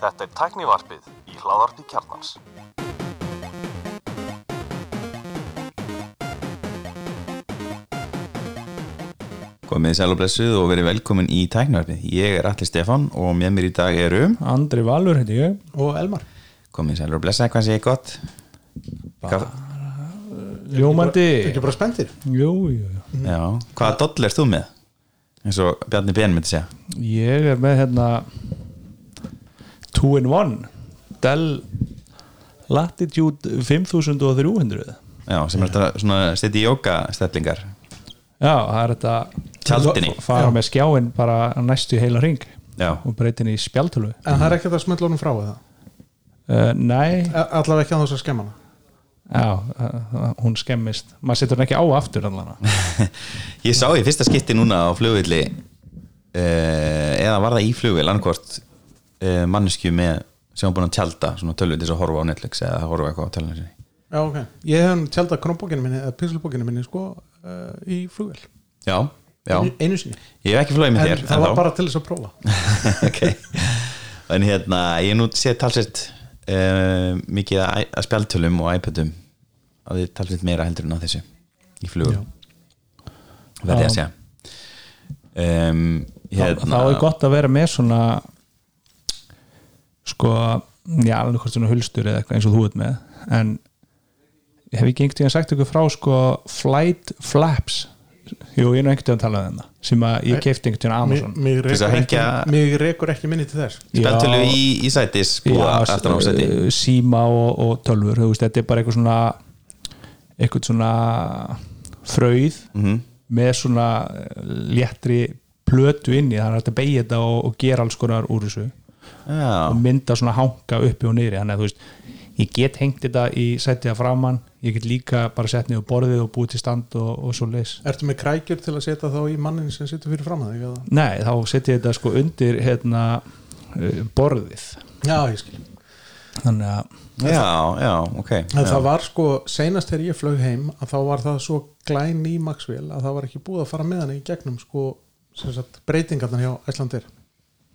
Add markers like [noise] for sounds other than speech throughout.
Þetta er tæknivarpið í hláðarpi kjarnans. Komið sæl og blessuð og verið velkomin í tæknarfið. Ég er Alli Stefán og með mér í dag eru Andri Valur heiti ég og Elmar komið sæl og blessaði hvað sé ég gott Hvað, Ljómandi ekki bara spenntir Jú, jú, jú já, hvaða doll er þú með? Eins og Bjarni Ben myndi segja. Ég er með hérna Two in one. Dell Latitude 5300 já, sem er þetta svona í jóka stellingar Já, það er þetta Tjaldinni. Fara með skjáin bara næstu heila ring já, og breytin í spjaltölu en það er ekki að smella honum frá eða? Uh, Nei, A- allavega ekki að þess að skemma hana já, uh, hún skemmist. Maður setur hann ekki á aftur allan. [laughs] Ég sá í fyrsta skipti núna á flugvilli uh, eða var það í flugvill annarkvort uh, mannesku með sem var búin að tjalda svona tölvið til þess að horfa á Netflix eða horfa eitthvað á tölvunni sinni. Já ok, ég hef tjaldað krónbókinu minni eða pixelbókinu minni sko uh, í flugvel já, já, Einu- sinni, ég hef ekki flogið með en þér það var bara til þess að prófa. [laughs] Ok. En hérna, ég nú séð talsett uh, mikið að spjaltölum og iPadum að þið talsett meira heldur en á þessu í flugum. Verði ég að segja. Um, hérna, Þá er gott að vera með svona sko já, alveg hvort svona hulstur eða eitthvað eins og þú ert með en ég hef ekki einhvern veginn sagt ykkur frá sko flight flaps? Jú, ég er nú einhvern veginn að tala um það sem að ég keipti einhvern veginn á Amazon. að rekur ekki, rekur ekki minni til þess. Spjaltölu Já. í, í sætis búa Já, aftan á sæti. uh, síma og, og tölfur þetta er bara eitthvað svona eitthvað svona frauð Mhm. með svona eh, léttri plötu inni, það er hægt að beigja þetta og, og gera alls konar úr þessu. Já, og mynda svona hanga uppi og niðri. Þannig að þú veist, ég get hengt þetta í að framann, ég get líka bara sett niður borðið og búið til stand og, og svo leis ertu með krækjur til að setja þá í mannin sem situr fyrir fram að þig eða? Nei, þá setja ég þetta sko undir hérna uh, borðið. Já, ég skil þannig að já, já, ok. En já. það var sko, seinast þegar ég flög heim að þá var það svo glæn í Maxwell að það var ekki búið að fara með hann í gegnum sko, sem sagt, breytingarnar hjá Æslandir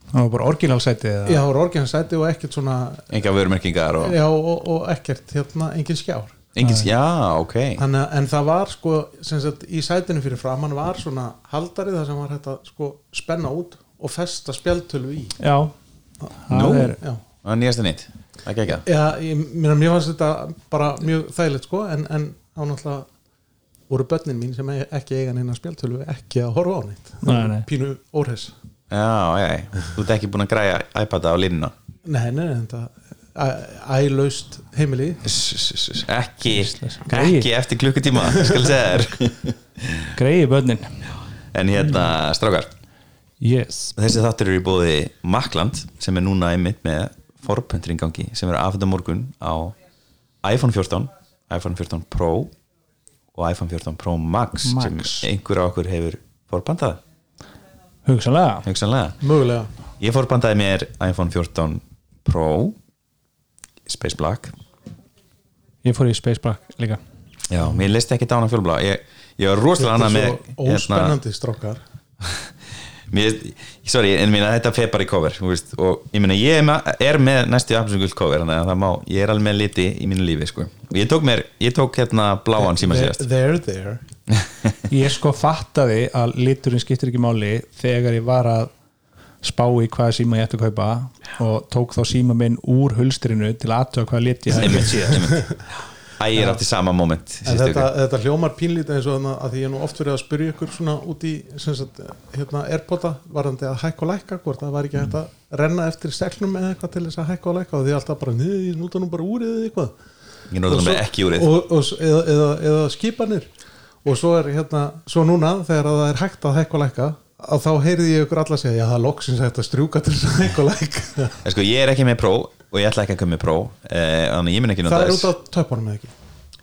það var bara orginalsætið eða? Já, það var orginsæti og ekkert svona enga vörumerkingar og Já, og, og ekkert hérna, engin skjár. Engins, já, ok. Þannig, að- En það var sko sem sagt, í sætinu fyrir framann var svona haldari þar sem var hægt að sko, spenna út og festa spjaldtölu í. Já, Nú? það er Já, það er nýjasta nýtt, það er ekki ekki Já ég, mér, mér fannst þetta bara mjög þægilegt sko en, en á náttúrulega voru börnin mín sem e- ekki eiga neina spjaldtölu ekki að horfa á neitt. Nei, nei. Pínu óhress. Já, já, þú ert ekki búin að græja iPada á línuna? Nei, nei, nei, þetta ælaust heimili. Ekki, Greyið. ekki eftir klukkutíma skal segja þér. [laughs] Greiði börnin. En hérna strákar Yes. þessi þáttur eru í bóði Makland sem er núna einmitt með forpönturinn gangi sem er afhengt á morgun á iPhone 14 iPhone 14 Pro og iPhone 14 Pro Max, Max. sem einhver á okkur hefur forpantað Hugsanlega. Hugsanlega. Ég forpantaði mér iPhone 14 Pro Space Black. Ég fór í Space Black líka. Já, mér listi ekki dána fjólblá ég, ég var rosalega annað með Svo óspennandi strákar mér, sorry, en mín þetta fer bara í cover veist, og ég meina ég er með, næstu appisum guld cover að má, ég er alveg með liti í mínu lífi sko. Ég tók mér, ég tók hérna bláan síma síðast there, there [laughs] Ég sko fattaði að liturinn skiptir ekki máli þegar ég var að spá í hvaða síma ég ætti að kaupa og tók þá síma minn úr hulstrinu til aðtöða hvaða lit ég hefði Einmitt, einmitt. [laughs] Æ, ég er átt í sama moment þetta, þetta hljómar pínlítið eins og að því ég nú oft verið að spyrja ykkur svona út í sagt, hérna, airpoda varðandi að hækka og lækka hvort það var ekki hægt að renna eftir seglum eða eitthvað til þess að hækka og lækka og því alltaf bara, niður, ég núta nú bara úrið eða eitthvað. Og og, eða, eða, eða skipanir. Og svo er hérna, svo núna þegar að það er hægt að hækka og lækka að þá heyrði ég ykkur alla segja, já það er loksins hægt að strjúka til þess að hækka og lækka. Sko, ég er ekki með Pro og ég ætla ekki að koma með Pro eh, þannig ég mun ekki nota það er út af töpunum eða ekki?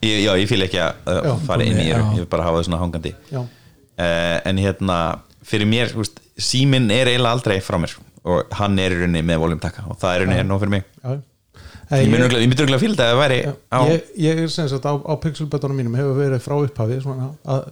Ég, já, ég fíl ekki að Já, fara inn í ég vil bara hafa það svona hangandi. Já, uh, en hérna fyrir mér, veist, síminn er eiginlega aldrei frá mér og hann er í rauninni með voljumtakka og það er í rauninni nóg fyrir mig. Já. Ég ég myndi örgulega fíla þetta að það væri á ég, ég er sem sagt á, á pixelbötunum mínum hefur verið frá upphafi svona, að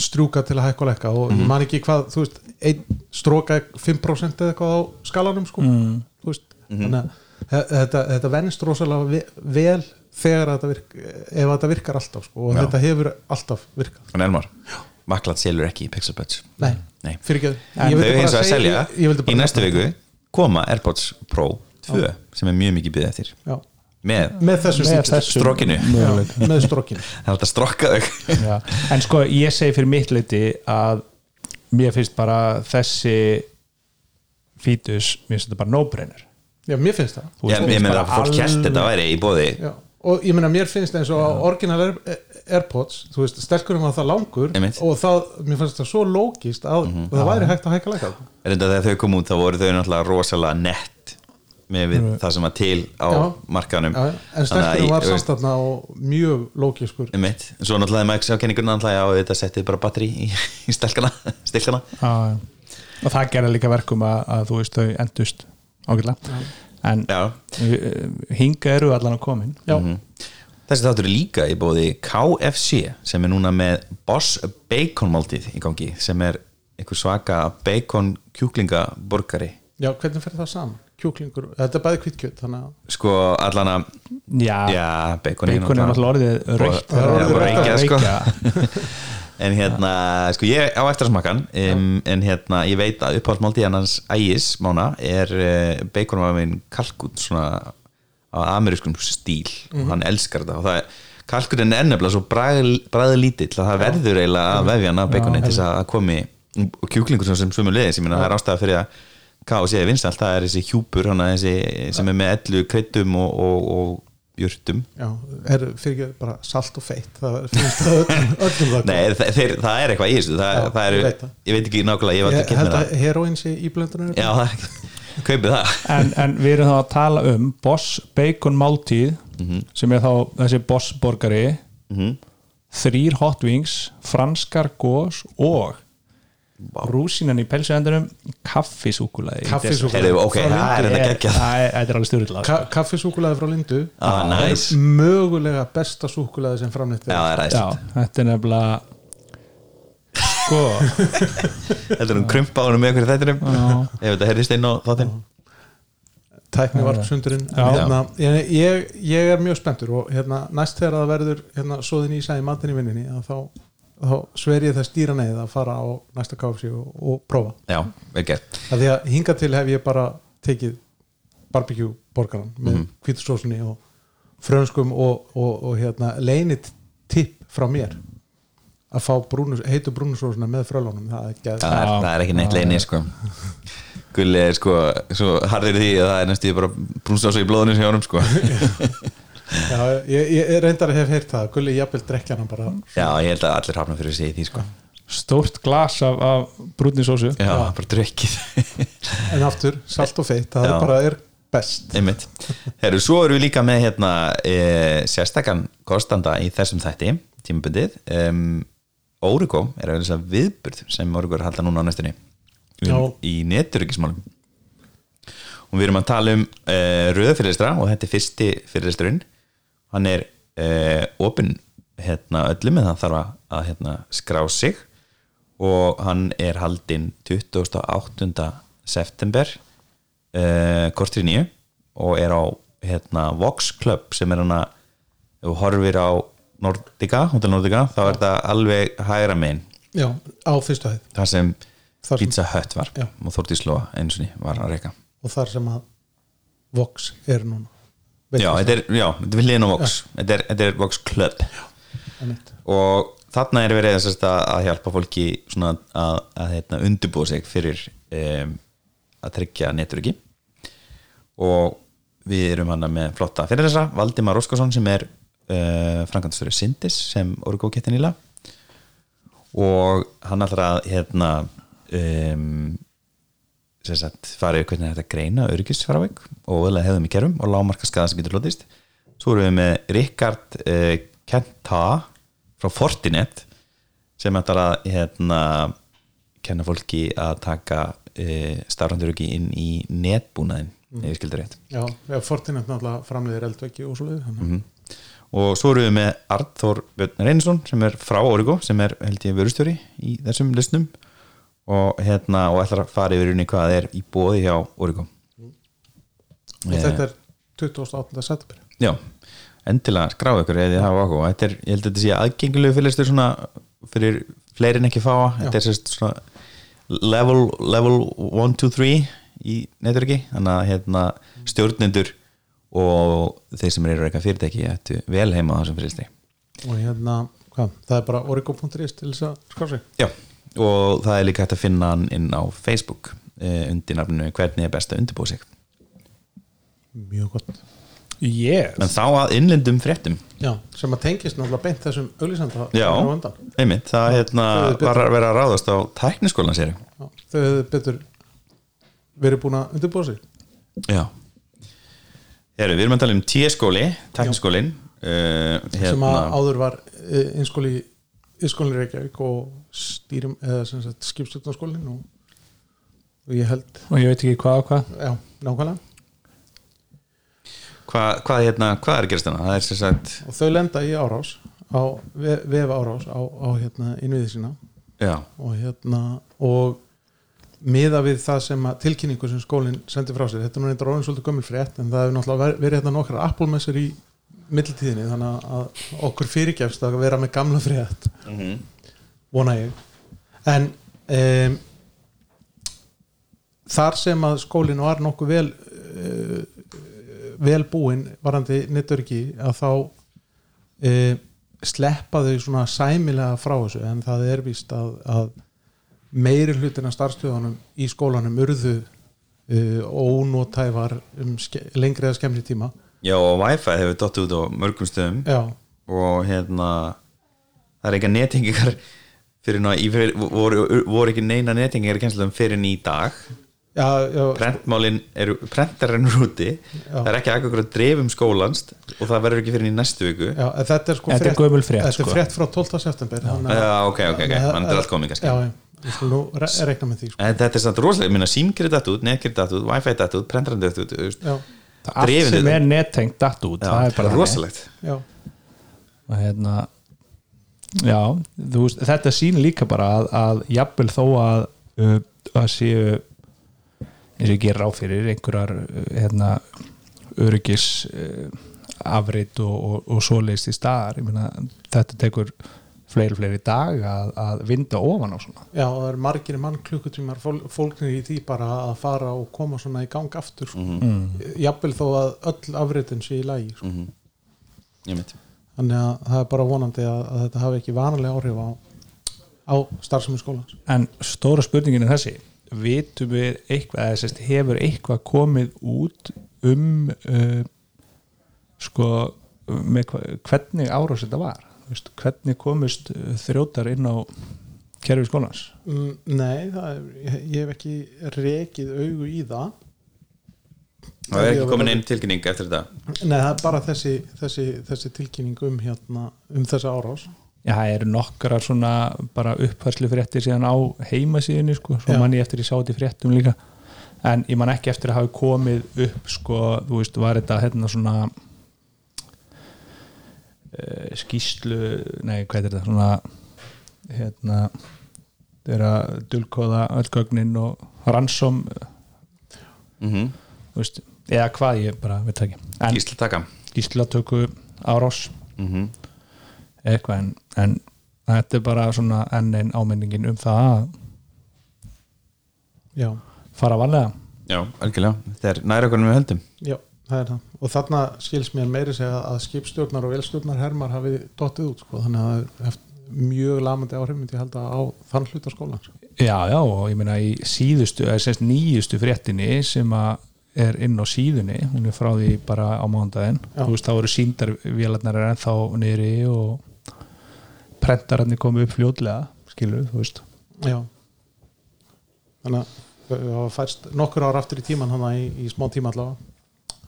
strjúka til að hækka og lekka og Mhm. ég man ekki hvað, þú veist einn stróka 5% eða eitthvað á skalanum sko, Mm. þú veist Mhm. þannig að þetta, þetta venst rosalega ve- vel þegar þetta virk ef þetta virkar alltaf sko, og Já. þetta hefur alltaf virkað en Elmar, Maklat selur ekki í Pixel Buds Nei, Nei. fyrir ekki þau hins vegar selja ég, ég í næstu viku koma AirPods Pro 2 sem er mjög mikið byggð eftir. Já. með, með þessu. Já, með strókinu [laughs] það er alltaf strokka þau Já. en sko ég segi fyrir mitt leiti að mér finnst bara þessi fítus, mér finnst þetta bara no-brainer Já, mér finnst það Þú ég, meina að fólk hérst þetta væri í bóði Já. og ég meina mér finnst eins og orginal Air, Airpods þú veist, stelkurum var það langur Einmitt. og það, mér finnst það svo lógist að það væri hægt að hækka lækka reynda þegar þau kom út þá voru þau náttúrulega rosalega nett með við það sem var til á Já. markaðanum Já, en stelkurum var samt þarna og mjög lógiskur. En svo náttúrulega maður ekki sjá kenningurinn náttúrulega já, þetta settið bara batteri í, í stelkana [laughs] stilkana Já, já. og það gerði líka verkum að, að þú veist þau endust ágætlega. En uh, hinga eru allan að komin Já, Þessi þáttur er líka í bóði KFC sem er núna með Boss Bacon máltíð í gangi sem er einhver svaka bacon kjúklingaborgari já, hvernig fer það saman? Kjúklingur, þetta er bæði þannig að sko allan að já, já, bacon, er náttúrulega orðið raukt Það er orðið bara rautt. reykja, sko. [laughs] en hérna, sko ég á eftir að smakkan um, en hérna, ég veit að uppáhaldsmáltíð hans ægis mána er uh, var minn kalkun svona á amerískum stíl og hann elskar þetta. Og það er kalkunin er nefnilega svo bræði lítill að það verður eiginlega að vefja hann af baconin til þess að komi og kjúklingur sem sem sömu leiðis, ég meina það er ástæða fyrir að KFC er vinsalt, það er þessi hjúpur hana, þessi, sem er með ellu kryddum og, og, og jurtum já, er fyrir ekki bara salt og feitt það finnst það öllum, öllum það [laughs] Nei, þeir, þeir, það er eitthvað í þessu ég veit ekki nákvæmlega ég held að það heroin sé í blöndunum Já, það, kaupið það. En, en við erum þá að tala um Boss Bacon máltíð sem er þá þessi Boss borgari Mhm. þrýr hot wings franskar gós og rúsinan í pelsuendunum kaffisúkulaði Kaffisúkkulaði. Heyrðu, ok, Frá það er þetta geggjað. Það er, þetta er alveg stjórnlega Ka kaffisúkulaði frá Lindu. Ah, nice. mögulega besta súkulaði sem er ræðist þetta er nefnilega sko. [laughs] Þetta er um krumpáðunum með einhverju þættinum? Ef þetta heyrðist inn á þáttinn. Tækni var sundurinn Já. hérna, ég, ég, er mjög spenntur og hérna, næst þegar það verður hérna, svoðin ísa í matin í vinninni að þá, þá sver ég þess dýra neið að fara á næsta KFC og, og prófa. Já, vel gert. Að því að hinga til hef ég bara tekið barbecue borgaran með mm hvítusósunni og frönskum og, og, og hérna, leinit tipp frá mér að fá brúnus, heitu brúnusósuna með frölunum. Það er ekki Það er, það er ekki neitt leini sko. Gulli er sko svo harðir því að það er næstu bara brúnstásu í blóðinu sem hjónum sko. [laughs] [laughs] Já, ég, ég reyndar að hef heyrt það. Gulli jafnvel drekkja hann bara. Já, ég held að allir hafna fyrir sig í því sko. stórt glas af, af brúninsósu Já, bara drukkið [laughs] en aftur, salt og feitt, það Já. er bara er best. Einmitt. Heru, svo erum við líka með hérna, e, sérstakann kostanda í þessum þætti tímabundið. Um, Origo er að að viðburð sem Origo er að halda núna á næstunni. Já. um, í neturökismálum og við erum að tala um uh, rauða fyrirlistra og þetta er fyrsti fyrirlisturinn hann er uh, opinn hérna, öllum en það þarf að, hérna, skrá sig og hann er haldinn 28. september uh, kortir nýju og er á hérna, Vox Club sem er hann að ef þú horfir á Nordica, Nordica þá er þetta alveg hægra megin Já, á fyrstu hæð þar sem Þar sem- Pizza Hut var Já. og Þórtís Lóa einu sinni var að reyka og þar sem að Vox er núna já, þetta er, já, þetta er Vox. Þetta er, þetta er Vox Club. Og þarna er verið að, að hjálpa fólki að, hérna, undirbúa sig fyrir að tryggja neturöki og við erum hana með flotta fyrir þessa, Valdimar Óskarsson sem er uh, framkvæmstöru Sindis sem orgu kettin íla og hann ætlar að hérna um, sagt farið hvernig þetta greina öryggisfaraveik og að hefðum í kerfum og lámarka skada sem getur hlutist svo erum við með Rikard uh, Kenta frá Fortinet sem ætlar að hérna, kenna fólki að taka uh, starfanduröki inn í netbúnaðin ef ég skildur rétt. Já, Fortinet náttúrulega framleiðir eldveggi og svo við Mhm. og svo erum við með Arnþór Björn Reynsson sem er frá Origo sem er held ég vörustjóri í þessum listnum og hérna og ætlar að fara yfir unni hvað er í bóði hjá Origo og þetta er 28. september. Já, endilega skráðu ykkur eða þið hafa áhuga. Þetta er, ég held að þetta sé aðgengilegu fyrirlistur svona fyrir fleiri en ekki fáa þetta er sérst svona level, level 1, 2, 3 í netverki, þannig að hérna, stjórnendur og þeir sem eru eitthvað fyrirtæki ættu vel heima á þessum fyrirlisti og hérna, hvað, það er bara origo.is til þess að skrá sig? Já, og það er líka hægt að finna hann inn á Facebook eh, undir nafninu hvernig er best að undirbúa sig? Mjög gott. Yes. en þá að innlendum fréttum. Já, sem að tengist náttúrulega beint þessum auglýsanda Já, einmitt, það hérna, var að vera að ráðast á tækniskólan sér Já, þau hefðu betur verið búin að undirbúa sig. Já. Heru, Við erum að tala um tíeskóli, tækniskólin uh, sem að áður var eh, innskóli innskólin Reykjavík og stýrum eða sem sagt skipstjórnarskólin og, og ég held og ég veit ekki hvað og hvað. Já, nákvæmlega. Hvað, hvað, hérna, hvað er að gerast þarna? Það er sem sagt og þau lenda í árás á ve- vef árás á, á hérna innviði sína. Já, og hérna og miða við það sem að tilkynningu sem skólinn sendi frá sér, þetta er nú reyndar orðin svolítið gömul frétt en það hefur náttúrulega ver- verið hérna nokkrar Apple-messur í millitíðinni þannig að okkur fyrirgefst að vera með gamla frétt. Vona ég. En um, þar sem að skólinn var nokkuð vel uh, vel búinn varandi netörki að þá uh, sleppa þau svona sæmilega frá þessu. En það er víst að, að meiri hlutin af starfstöðunum í skólanum urðu uh, ónótæfar um ske, lengri eða skemmri tíma Já og Wi-Fi hefur dott út á mörgum stöðum. Já, og hérna það er ekki nettingingar fyrir ná, í, fyrir, voru, voru ekki neina nettingingar í kennslum fyrir ný dag. Já, já. Prentmálin eru prentarinn úti. Það er ekki akkur að dreifum skólans og það verður ekki fyrir í næstu viku. Já, en þetta er sko Þetta er gömul frétt, Þetta er sko. frétt frá 12. september. Já, ok, ok, ok, að- mann er allt komið kannski. Já, já, með því sko. En þetta er samt rosalega, ég minna út, netkerið datt út, wifi datt út, prentarinn allt sem er nettengt datt út Já, það er bara rosalegt. Já, og hérna já, þú veist, þetta sýnir líka bara að, að jafnvel þó að uh, að séu eins og ég ger ráð fyrir einhverjar uh, hérna, öryggis uh, afrit og, og, og svoleiðist í staðar. Ég meina, þetta tekur fleiri fleiri dag að, að vinda ofan á svona. Já, og það er margir mann klukkutímar fól, fólknir í því bara að fara og koma svona í gang aftur sko. Mhm. jafnvel þó að öll afritin sé í lagi sko. Ég veit þannig að það er bara vonandi að, að þetta hafi ekki vanalega áhrif á, á starfsemi skólans. En stóra spurningin er þessi. Vitum við eitthvað eða sérst, hefur eitthvað komið út um uh, sko með hva- hvernig árás þetta var veist, hvernig komust uh, þrjótar inn á kerfi skólans? Mm, Nei, það er, ég, hef ekki rekið augu í það. Það er ekki komin einn tilkynning eftir þetta? Nei, það er bara þessi, þessi, þessi tilkynning um hérna, um þessa árás. Já, það eru nokkrar svona bara uppfærslu fréttir síðan á heimasíðinni sko, svo Já. mann ég eftir ég sá þetta í fréttum líka. En ég man ekki eftir að hafa komið upp sko, þú veist, var þetta hérna svona skýslu nei, hvað er þetta, svona hérna það er að dulkóða öll gögnin og ransom mm -hmm. veist, eða hvað ég bara veit ekki, en Gísla taka skýslatöku árás. Mm -hmm. eitthvað en, en þetta er bara svona enn einn áminningin um það að Já, fara varlega. Já, algjörlega, þetta er næra okkur við höldum. Já, það er það og þarna skils mér meiri segja að skipstjórnar og velstjórnar hermar hafi dottið út sko, þannig að það er mjög lamandi áhrif myndi ég held að á þann hluta skólans já, já, og ég meina í síðustu eða semst nýjustu fréttinni sem að er inn á síðunni hún er frá því bara á mándaginn þú veist, þá eru síndarvélarnar er ennþá niðri og prentararnir komu upp fljótlega skilur, þú veist. Já. Þannig að hafa færst nokkur ára aftur í tíman hana í, í smá tíma allavega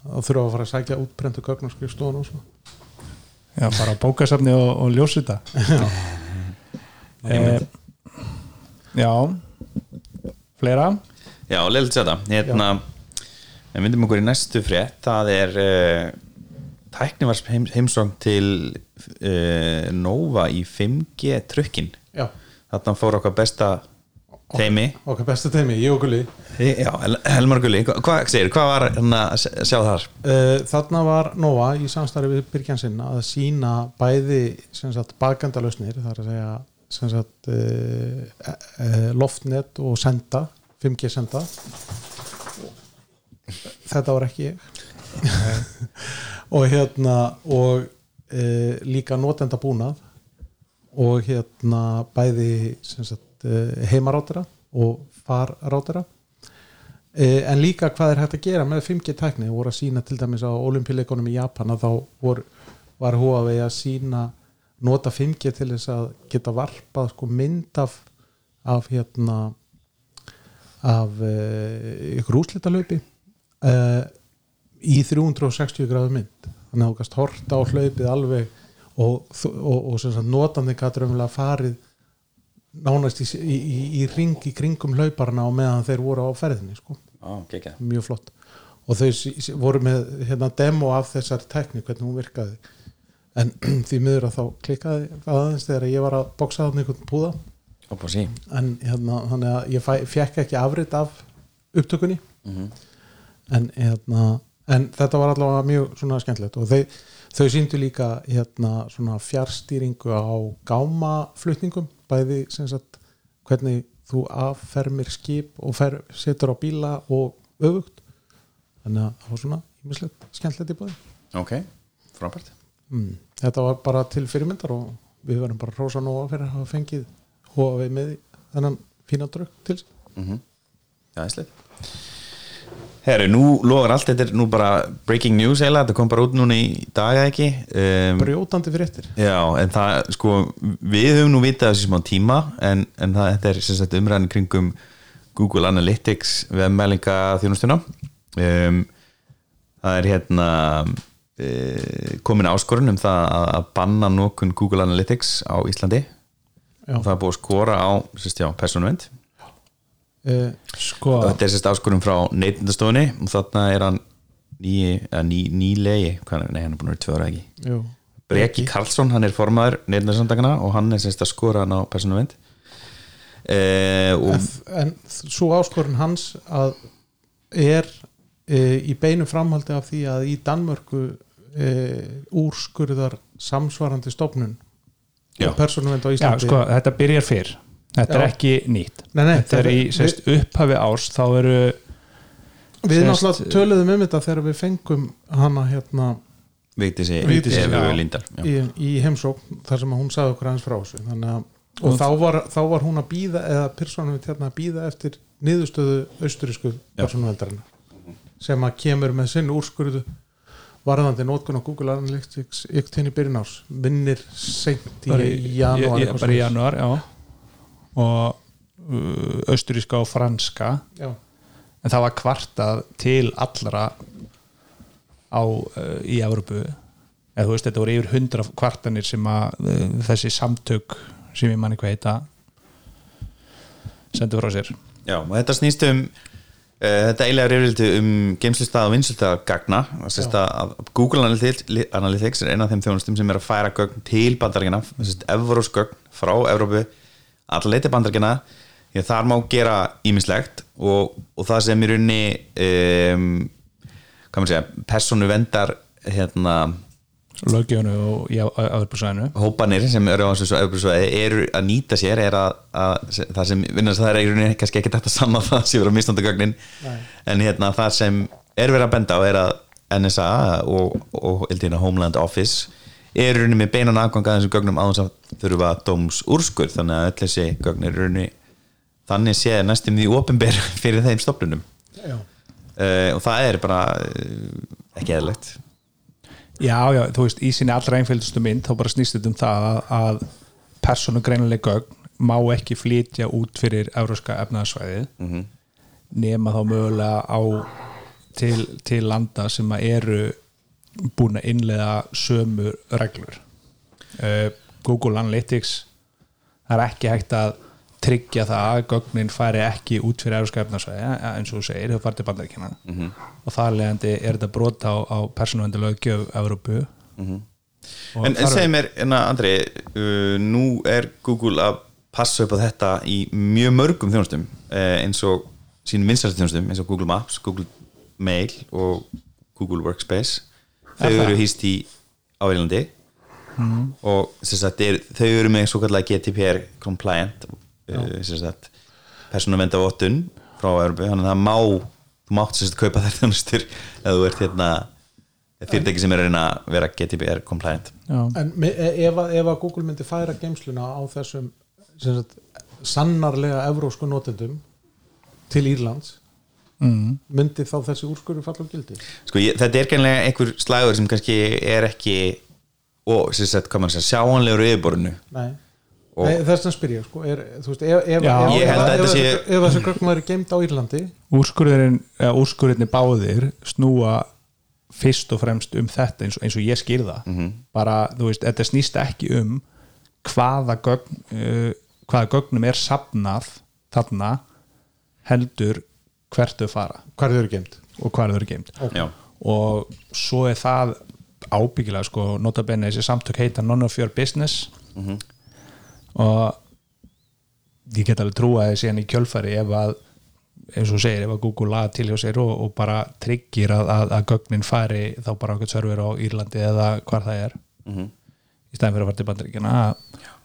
og þurfa að fara að sækja útprentu gögn og svona já, bara bókasafni og, og ljósa þetta eh, já. Fleira? Já, leilt sér þetta. Hérna, við myndum okkur í næstu frétt. Það er uh, tæknivars heim, heimsóng til uh, Nova í 5G trukkin. Já, þarna fór okkar besta teimi okkar besta teimi, ég og Gulli. Já, El- Helmar Gulli, hva- hvað segir, hvað var hann að sjá þar? Uh, þarna var Nova í samstarfi við Byrgjansinn að sína bæði sagt bakendalausnir þar að segja sagt uh, uh, loftnet og senda 5G senda. Þetta var ekki [laughs] og hérna og líka notenda búnað og hérna bæði sem sagt uh, heimarátira og farrátira Eh, en líka hvað er hægt að gera með 5G tækni? Voru að sína til dæmis á olimpíuleikunum í Japan að þá vor, var Huawei að sína nota 5G til þess að geta varpað sko mynd af af hérna af uh, ykkur úslitalaupi uh, í 360 gráðu mynd. Þannig að þú gast horta á hlaupið alveg og, og, og sagt notandi gætur umlega farið nánast í, í, í, í ring í kringum hlauparna og meðan þeir voru á ferðinni sko. Á, gekka mjög flott. Og þau voru með hérna, demo af þessari tekník hvernig hún virkaði. En [clears throat] því miður að þá klikkaði aðeins þegar ég var að boksa þannig einhvern púða. En hérna, þannig að ég fekk ekki afrit af upptökunni. En, hérna, en þetta var allavega mjög svona skemmtilegt. Og þau, þau síndu líka hérna, svona fjárstýringu á gámaflutningum bæði sem sagt hvernig þú affermir skip og fer, setur á bíla og öfugt. Þannig að það var svona ímislegt skemmtilegt í búið Ok, frábært. Mm. þetta var bara til fyrirmyndar og við verðum bara rosa nóga fyrir að hafa fengið hóa við með þennan fína drögg til mm Já, æslega Herru, nú logar allt, þetta nú bara breaking news eiginlega, þetta kom bara út núna í dag eða ekki? Um, brjótandi fréttir. Já, en það, sko, við höfum nú vitað þessi smá tíma en, en það, þetta er sem sagt umræðin kringum Google Analytics vefmælinga þjónustuna. Um, það er hérna uh, komin áskorun um það að, að banna nokun Google Analytics á Íslandi. Já. og það er búið að skora á sérst, já, persónuvend uh, sko, og þetta er sérst áskorun frá neytindastofunni og þarna er hann ný, eða ný, nýlegi, hvað, nei hann er búin að vera tvö ára ekki? Breki Karlsson, hann er formaður neytindarsamtakana og hann er sérst að skora hann á persónuvend eh, og en svo áskorun hans að er e, í beinu framhaldi af því að í Danmörku e, úrskurðar samsvarandi stofnun Já. og persónuvend á já, Íslandi sko, þetta byrjar fyrr þetta er Já. ekki nýtt Nei, nei, þetta er í sérst, upphafi árs þá eru við sérst- náttúrulega töluðum um þetta þegar við fengum hana hérna Vigdísi Vigdísi, Evu já. Líndal já. í, í heimsókn þar sem hún sagði okkur aðeins frá þessu þannig að og þá var, þá var hún að býða eða persónuvend hérna að býða eftir niðurstöðu austurísku persónuvendarinnar sem að kemur með sinn úrskurðu varðandi nótkun á Google Analytics ykkur til í byrjun árs vinnir seint í janúar bara í janúar já. Og uh, austuríska og franska. Já. en það var kvartað til allra á, uh, í Európu eða þú veist þetta voru yfir hundra kvartanir sem að uh, þessi samtök sem ég manni hvað heita sendu frá sér. Já, og þetta snýst um uh, þetta eiginlega reyfrildi um geimslistað og vinslistað gagna. Að, að Google Analytics, er eina af þeim þjónustum sem er að færa gögn til bandaríkina Evros gögn frá Evrópu allleiti bandaríkina því að þar má gera ímislegt og, og það sem í rauninni um, hvað maður segja persónu vendar hérna lögjöfunu og í aðurbúrsæðinu hópanir sem eru á þessu Evrópusvæði eru að nýta sér er að, að það sem vinnast það er í rauninni kannski ekki þetta sanna [laughs] það sem verður að misnanda gögnin. En hérna það sem er verið að benda á er að NSA og, og eldina Homeland Office er rauninni með beinan aðgang að þessum gögnum áðans að þurfa dóms úrskur þannig að öll þessi gögn er rauninni þannig séð næstum því opinber [laughs] fyrir þeim stofnunum. Uh, og það er bara uh, ekki eðlegt Já, já, þú veist, í sinni allra einföldustu mynd þá bara snýst þetta um það að, að persónugreinileg gögn má ekki flytja út fyrir euróska efnaðsvæðið Mhm. nema þá mögulega á til, til landa sem að eru búin að innlega sömu reglur uh, Google Analytics það er ekki hægt að tryggja það að gögnin færi ekki út fyrir európska efnarsvæði eins og þú segir, þau farið til bandaríkina -hmm. og þar leðandi er þetta brota á, á persónuvendilega gjöf Európu -hmm. En, en segir mér, enna, Andri uh, nú er Google að passa upp á þetta í mjög mörgum þjónustum eh, eins og sínum vinstarstu þjónustum eins og Google Maps, Google Mail og Google Workspace þau Er eru hýst í á Írlandi og sem sagt, er, þau eru með svo kallega GDPR compliant uh, sem sagt, persónavenda vottun frá Európu, þannig að það má þú mátt sem sagt kaupa þær [laughs] þjónustur ef þú ert hérna fyrirtæki sem er að reyna að vera GDPR compliant. Já, En e- ef, að- ef að Google myndi færa geimsluna á þessum sem sagt, sannarlega evrósku notendum til Írlands mm. myndi þá þessi úrskurðu falla á gildi? Sko, ég, þetta er gennilega einhver slagur sem kannski er ekki og sem sagt, hvað mann segja, sjáanlegur á yfirborðinu. Nei, þess að spyrja sko, er, þú veist, ef, ef, Já. ef, Ég held að ef, þetta ef, sé- ef, ef þessi gögn væri geimt á Írlandi úrskurðurinn eða úrskurðinni báðir snúa fyrst og fremst um þetta eins og, eins og ég skýrða bara, þú veist, þetta snýst ekki um hvaða gögn uh, hvaða gögnum er safnað þarna heldur hvert þau fara. Hvað þau eru geimt og hvað þau eru geimt Já. og svo er það ábyggilega sko, notabenni þessi samtök heita None of Your Business. Og ég get alveg trúa að síðan í kjölfari ef að eins og segir, ef að Google laga til hjá sér og, og bara tryggir að, að, að gögnin fari þá bara okkur server á Írlandi eða hvar það er. Í stæðin fyrir að fara til bandaríkjana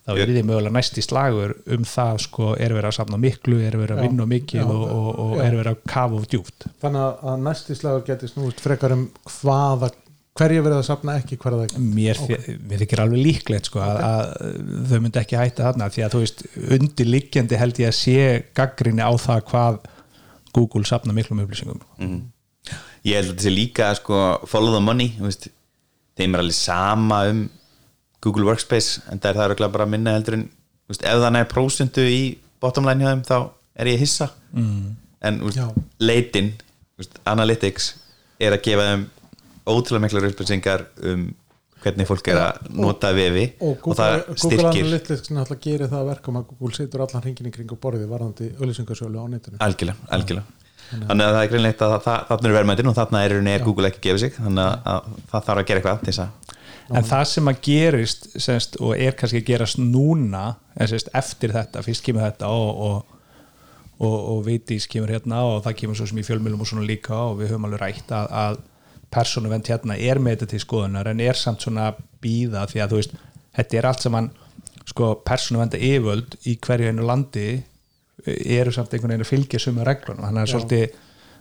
þá er því mögulega næsti slagur um það sko, er verið að safna miklu er verið að vinna mikið Já. og, og, og er verið að kafa of djúpt. Þannig að- að næsti slagur geti snúist frekar um hvaða hverju verið að safna ekki hverða ekki mér, okay. mér þykir alveg líklegt sko, að, að þau myndi ekki hætta þarna því að þú veist, undirliggjandi held ég að sé gaggrinni á það hvað Google safna miklum upplýsingum. Ég held að þetta sé líka sko, follow the money þú veist, þeim er alveg sama um Google Workspace en það er það bara minna heldur en veist, ef það næer prósentu í bottom line hjá þeim þá er ég hissa. Mm. en leitin analytics er að gefa þeim ótrúlega miklar upplýsingar um hvernig fólk er að nota vefi og og, Google, það Google styrkir. Analytics náttúrulega gerir það að verkum að Google setur allan hringin í kring og borðið varðandi auðlýsingarsölu á netinu. Algjörlega, algjörlega. Þannig að það er greinleitt að þarna er verðmættin og þarna er, er Google ekki gefa sig þannig að, að það þarf að gera eitthvað til þess að en það sem að gerist semst, og er kannski að gerast núna en semst, eftir þetta, fyrst kemur þetta og, og, og, og Vitís kemur hérna og það kemur svo sem í fjölmjölum og svona líka og við höfum alveg rætt að, að persónuvend hérna er með þetta til skoðunar en er samt svona býða því að þú veist, þetta er allt saman sko persónuvenda yföld í hverju einu landi eru samt einhvern veginn að fylgja sumu reglunum. Þannig að svolítið,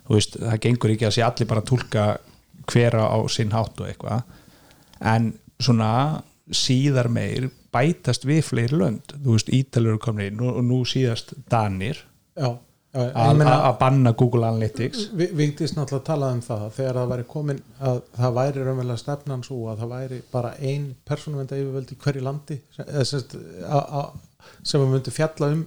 þú veist, það gengur ekki að sé allir bara að túlka hvera á sinn hátt og eitthvað en svona síðar meir bætast við fleiri lönd. Þú veist, Ítalur eru komin inn og nú síðast Danir. Að banna Google Analytics. Vi- Vigdís náttúrulega talaði um það þegar það væri komin að það væri raunverulega stefnan svo að það væri bara ein persónuvenda yfirvöld í hverju landi sem, eða sem, sagt, a- a- sem að myndi fjalla um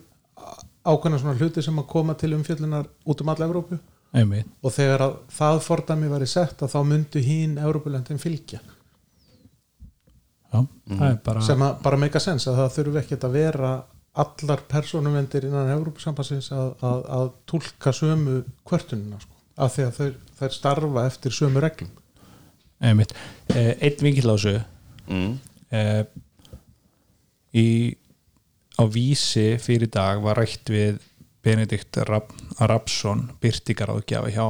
ákveðna svona hluti sem að koma til umfjallunar út um alla Evrópu. Einmitt, og þegar að það fordæmi væri sett að þá myndu hín Evrópulöndin fylgja er bara sem að bara meika sens að það þurfi ekkert að vera allar persónuvendir innan Evrópusambassins að, að, að túlka sömu kvörtunina sko, af því að þau, þær starfa eftir sömu reglum. Einmitt, eh, einn vinkil á þessu. Mm, eh, í á vísi fyrir dag var rætt við Benedikt Rapsson byrtingaráðgjafi hjá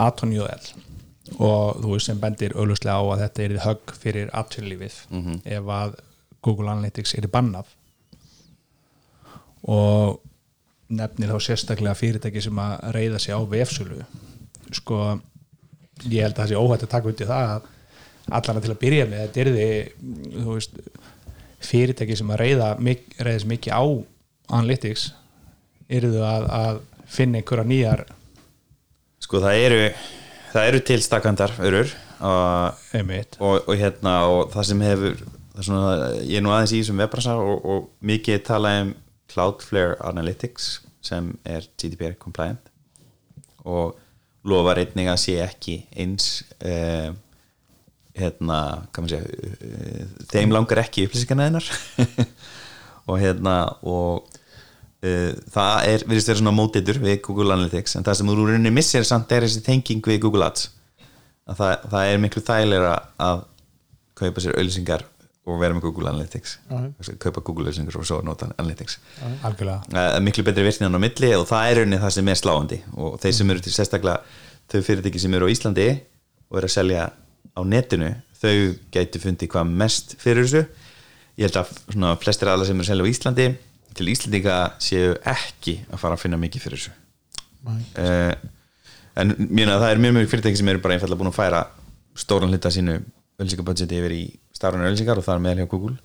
Aton JL og þú veist sem bendir auðvuslega á að þetta er högg fyrir atvinnlífið ef að Google Analytics er bannað. Og nefnir þá sérstaklega fyrirtæki sem að reyða sig á vefsölu. Sko ég held að það sé óhætt að taka undir það að allan til að byrja með þetta er því þú veist, fyrirtæki sem að reyða reyðis mikið á Analytics eru þau að, að finna einhverja nýjar sko það eru það eru til stakandar örur og, og, og hérna og það sem hefur það svona, ég er nú aðeins í þessum webbrasa og, og mikið tala um Cloudflare Analytics sem er GDPR compliant og lofar einnig að sé ekki eins uh, hérna, segja uh, þeim langar ekki upplýsingarna þeinar [laughs] og hérna og það er, virðist vera svona mótitur við Google Analytics en það sem í rauninni missir samt er þessi tenging við Google Ads. Að það, það er miklu þægilega að kaupa sér auðlýsingar og vera með Google Analytics. Já. kaupa Google auðlýsingar og svo nota Analytics. Uh, miklu betri virknin á milli og það er rauninni það sem er sláandi. Og þeir sem eru til sérstaklega þau fyrirtæki sem eru á Íslandi og eru að selja á netinu þau gætu fundið hvað mest fyrir þessu. Ég held að svona flestir aðla sem eru að selja á Íslandi til Íslandinga séu ekki að fara að finna mikið fyrir þessu. Uh, en mjög það er mjög mjög fyrirtæki sem eru bara einfallega búin að færa stóran hluta sínu ölsingabudgeti yfir í starfana ölsingar og það er meðal hjá Google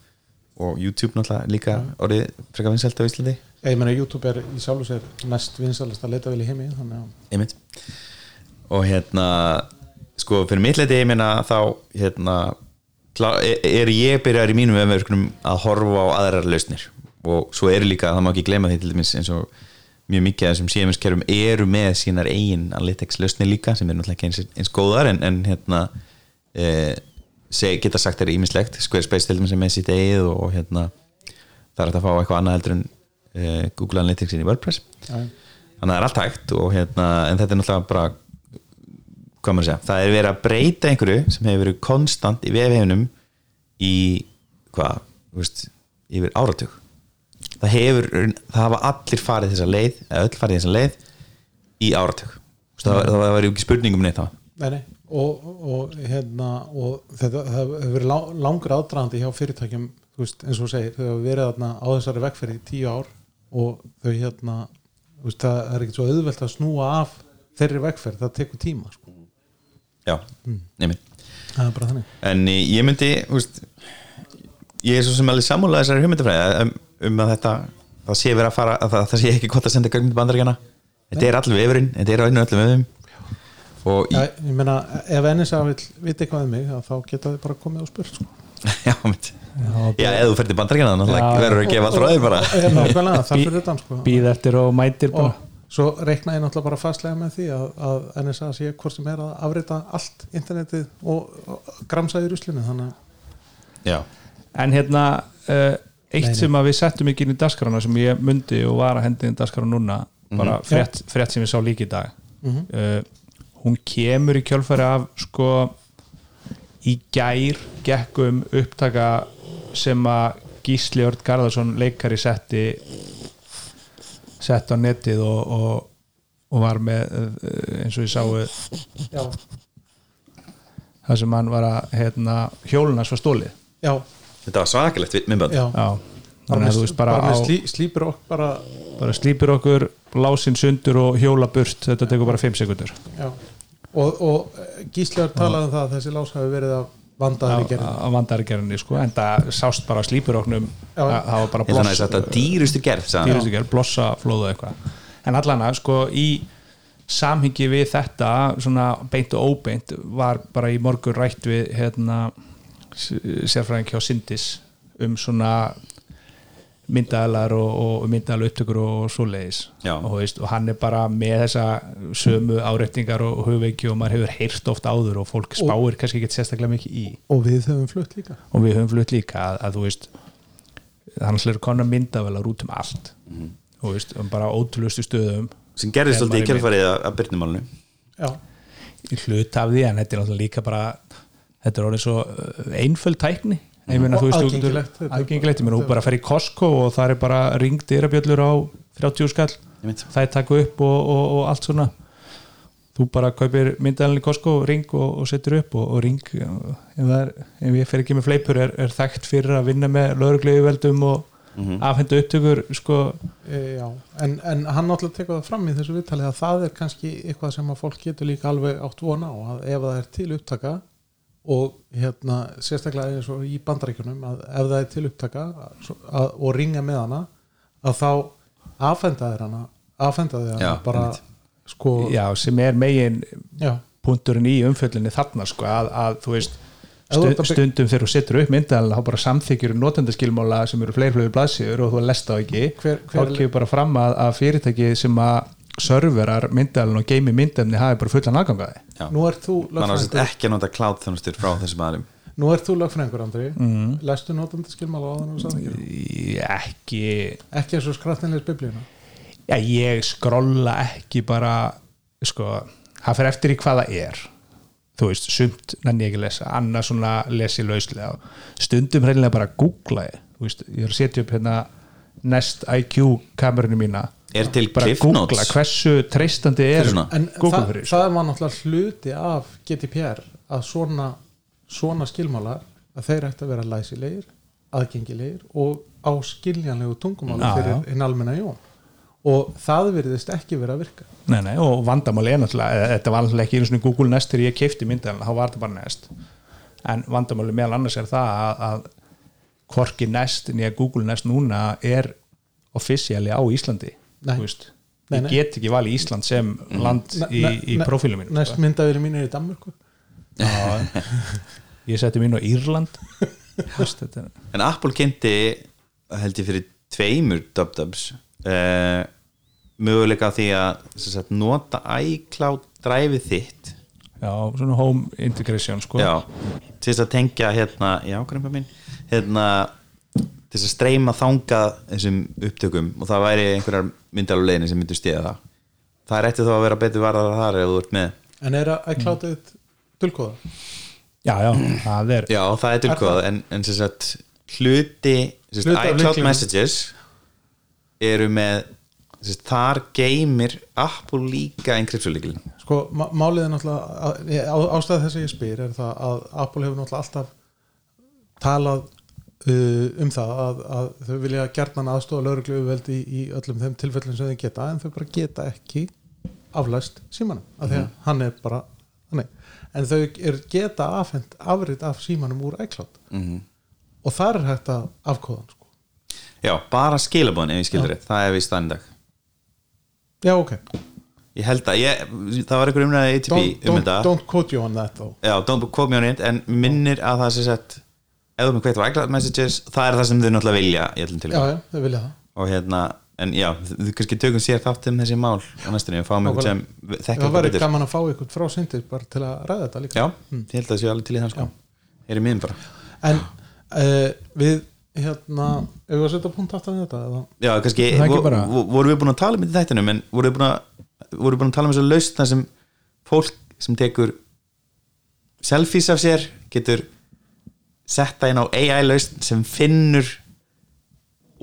og YouTube náttúrulega líka orðið frekar vinsælt á Íslandi. Ég meina YouTube er í sjálfu sér næst vinsalast að leita vel í heimi einmitt. Og hérna sko fyrir mitt leiti ég meina þá hérna klá- er ég byrjar í mínum vefverkunum að horfa á aðrar lausnir og svo eru líka, það má ekki gleyma því til dæmis eins og mjög mikið af þessum CMS kerfum eru með sínar eigin analytics lausnir líka sem eru náttúrulega ekki eins, eins góðar en, en hérna e, seg, geta sagt þeirra ímislegt Squarespace til dæmis er með sitt eigið og, og hérna er hægt að fá eitthvað annað heldur en e, Google Analytics inn í WordPress. Já. þannig að það er allt hægt og hérna, en þetta er náttúrulega bara hvað maður að segja, það er verið að breyta einhverju sem hefur verið konstant í vefheiminum í hvað, þú veist, yfir áratug það hefur, það hafa allir farið þessa leið, eða öll farið þessa leið í Þú veist, það, það var ekki spurningum neitt þá. Nei, nei. Og, og, hérna, og þetta það hefur verið langur aðdraðandi hjá fyrirtækjum veist, eins og þú segir, þau hefur verið þarna á þessari vegferði í tíu ár og þau hérna veist, það er ekkert svo auðvelt að snúa af þeirri vegferð, það tekur tíma sko. já, nefnir það er bara þannig. En ég myndi veist, ég er svo sem alveg sammála þessari hugmyndafræði. Um, um að þetta það sé verið að fara, að það, það sé ekki gott að senda gögn til bandaríkjana þetta er allir vefurinn, þetta er á einu öllum Já, í, ég meina, ef NSA vil vita eitthvað um mig, þá geta þið bara komið og spurt sko. [laughs] já, mynd já, eða þú fer til bandaríkjana að verður að gefa allt frá þér bara. Nákvæmlega, það fyrir þetta sko. býð eftir og mætir bara. Og svo reikna ég náttúrulega bara fastlega með því að, að NSA sé hvort sem er að afrita allt internetið og, og gramsa í ruslinu þannig að já, en hérna uh, eitt Nei, sem að við settum ekki inn í daskarana sem ég myndi og var að hendi inn í daskara núna bara frétt, frétt sem ég sá líka í dag. Mhm. uh, hún kemur í kjölfæri af sko í gær gekkum upptaka sem að Gísli Örd Garðarsson leikari setti sett á netið og, og, og var með uh, eins og ég sáu já, það sem hann var að hérna, hjólunas var stólið já, þetta var svakalegt slí, slípur okkur bara bara slípur okkur lásin sundur og hjóla burt. Þetta tekur bara 5 sekundur já. og, og Gíslegar talaði um það að þessi lás hafi verið að vandaður í gerðin á vandarigerðinni sko, en það sást bara á slípuroknum Já. að það var bara bloss, þetta dýrustu gerð gerð, blossa flóðu eitthvað. En allan að sko í samhengi við þetta svona beint og óbeint var bara í morgun rætt við hérna sérfræðing hjá Sindis um svona myndaðalar og, og myndaðalar upptökur og svoleiðis. Já. og, og hann er bara með þessa sömu áreitningar og hugveiki og maður hefur heyrt oft áður og fólk spáir kannski ekki sérstaklega mikið í. Og við höfum flutt líka. Og við höfum flutt líka að, að þú veist þannig er konar myndavelar út um allt. Mhm. og veist, um bara ótrúlustu stöðum. Sem gerðist alltaf í maður kjölfarið að, að byrnumálinu já, í hlut af því en þetta er náttúrulega líka bara þetta er orðið svo uh, einföld tækni ég meina Og þú veist þú- aðgengilegt. aðgengilegt, ég meina þú bara fer í Costco og það er bara ringd dyrabjöllur á 30 skall það er takku upp og, og, og allt svona þú bara kaupir myndaðalinn í Costco ring og, og setur upp og, og ring ef, það er, ef ég fer ekki með fleipur er, er þekkt fyrir að vinna með lögreglegu og Mhm. afhendu upptökur sko, e. En, en hann náttúrulega tekur það fram í þessu viðtali að það er kannski eitthvað sem að fólk getur líka alveg átt vona á að ef það er til upptaka og hérna sérstaklega eins og í bandaríkjunum að ef það er til upptaka svo- að, og ringa með hana að þá afhenda þér hana afhenda þér hana Já, bara sko já, sem er megin já, punkturinn í umfjöllinni þarna sko, að, að þú veist Ef þú stu, ert að bygg- stundum þegar þú setur upp myndaðalinn þá bara samþykjur notendaskilmála sem eru fleiri blaðsíður og þú er lesta á ekki. Hver- þá hver- kemur bara fram að, að fyrirtæki sem að serverar myndalinn og geimi myndefni hafi bara fullan aðgangaði nú ert þú lögfræðingur. ekki að nota cloud þjónustur frá þessum aðlum Nú ert þú lögfræðingur Andri. Mm. Lestu notandi skilmála á þannig að það Ég ekki. Ekki eins og skrattinleis biblíuna? Já, ég skrolla ekki bara sko, það fer eftir í hvað það er. Þú veist, sumt nenni ég ekki lesa annað svona lesi lauslega. Stundum hreinlega bara googla ég. Veist, ég er að setja upp hérna Nest IQ kamerunni mína Er til bara Cliff googla hversu treystandi er? En það, það var náttúrulega hluti af GDPR að svona, svona skilmálar að þeir ætti að vera læsilegir aðgengilegir og á skiljanlegu tungumáli fyrir hinn almenna jón. Og það virðist ekki vera að virka. Nei, nei, og vandamáli er náttúrulega eða þetta var náttúrulega ekki einu svona Google Nest þegar ég keipti myndalina, þá var þetta bara Nest. En vandamáli meðal annars er það að, að hvorki Nest nýja Google Nest núna er offisíali á Íslandi Nei. veist Nei, ég nei. get ekki valið Ísland sem land í, í profílum mínu Næst myndaðir mín er í Danmörku. Já, [laughs] ég setti mín á Írland. En Apple kynnti held ég fyrir tveimur dubdubs uh, möguleika því að sem sagt, nota iCloud dræfið þitt. Já, svona home integration sko. já, til þess að tengja hérna, já, mín hérna, til þess að streyma þangað þessum upptökum og það væri einhverjar myndalulegni sem myndur stíða það. Það er eftir þá að vera betur varðar þar ef þú ert með. En er að iCloudið dulkóða? Já, já, það er Já, það er tilkvæð en, en sem sagt hluti sem sagt, iCloud. Messages eru með sem sagt, þar geymir Apple líka enkryptulíkilin sko, má- málið er náttúrulega að- ég- á, ástæða þess að ég spyr er það að Apple hefur náttúrulega alltaf talað um það að, að þau vilja gerðnan aðstofa lauruglu veldi í, í öllum þeim tilfellum sem þau geta en þau bara geta ekki aflæst símanum af því að hann er bara þannig. en þau er geta afhend afrit af símanum úr iCloud Mhm. og þar er hægt að afkóðan sko. Já, bara skilabóðin ef ég skilur rétt, það er við standag já ok, Ég held að, ég, það var einhver umræði ATP don't, um don't, þetta don't quote you on that though. Já, don't quote me on it en minnir að það sé sett þú með kveitt á iCloud Messages það er það sem þau náttúrulega vilja já, já, þau vilja það. Og hérna, en já, þau kannski tökum sér þátt um þessi mál á næstunni. Og fáum einhvern sem þekkja það betur. gaman að fá ykkur frá sindis bara til að ræða þetta líka. Já, ég held að það sé alveg til í það sko. Er í miðum bara. En uh, við hérna ef við að setja punkt aftan þetta eða? Já, kannski, vo- bara- vo- vorum við búin að tala um þetta en vorum við búin að, vorum við búin að tala um þess að lausn þar sem fólk sem tekur selfies af sér getur setta inn á AI lausn sem finnur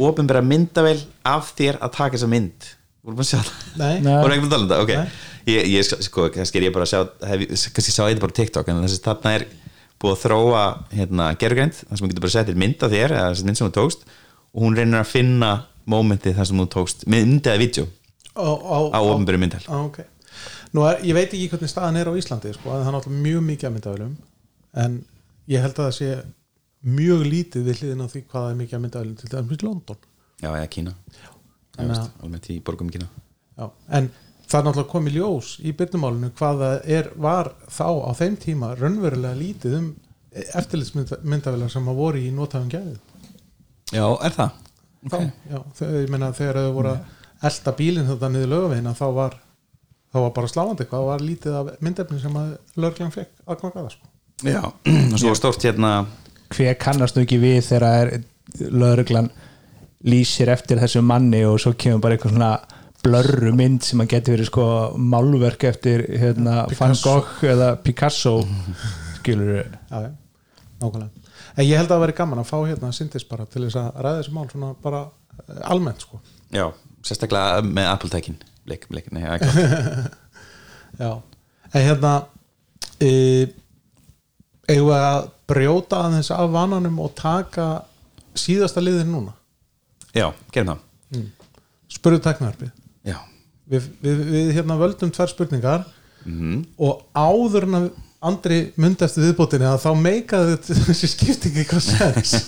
ofinbæra myndavel af þér að taka þessa mynd. Vorum við að sjá það? Nei, Nei. að um þetta, ok. Nei. ég, ég, sko, kannski er ég bara að sjá hef, kannski sá ég þetta bara á TikTok en þessi þarna er búið að þróa hérna, gerugreind, þar sem þú getur bara settir mynd af þér eða þessi mynd sem þú tókst og hún reynir að finna mómentið þar sem þú tókst mynd eða vídeo á, ofinbæru myndal á, ok. Nú er, ég veit ekki hvernig staðan er á Íslandi sko, það er náttúrulega mjög mikið af myndavölum en ég held að það sé mjög lítið við hliðin á því hvað er mikið af myndavölum til dæmis London. Já, eða Kína. Að- almennt í borgum Kína. Já, en það er náttúrulega komið ljós í byrnumálinu hvað það er, var þá á þeim tíma raunverulega lítið um eftirlitsmyndavelar sem að voru í notafum gæðið Já, er það? þá, já, ég meina þegar þau voru að elda bílinn þetta niður lögavegina þá var, þá var bara sláandi hvað var lítið af myndefni sem að lögreglan fekk að það sko. Já, [clears throat] og svo stórt hérna hver kannast nú ekki við þegar er lögreglan lýsir eftir þessu manni og svo kemur bara eitthvað svona blörru mynd sem að geti verið sko málverk eftir hérna, Van Picasso. Gogh eða Picasso. [laughs] Skilur já, já, nákvæmlega. En ég held að það væri gaman að fá hérna syndis bara til þess að ræða þessi mál svona bara eh, almennt sko. Já, sérstaklega með Apple-tækin Bleik, bleik, nei, ekki [laughs] já, en hérna e, eigum við að brjóta aðeins af vananum og taka síðasta liðin núna? Já, gerum það. Spurðu teknarfið Já, við, við, við hérna völdum tvær spurningar mhm. og áður en að Andri myndi eftir viðbótinni að þá meikaði þetta [laughs] þessi skiptingi eitthvað sens. [laughs]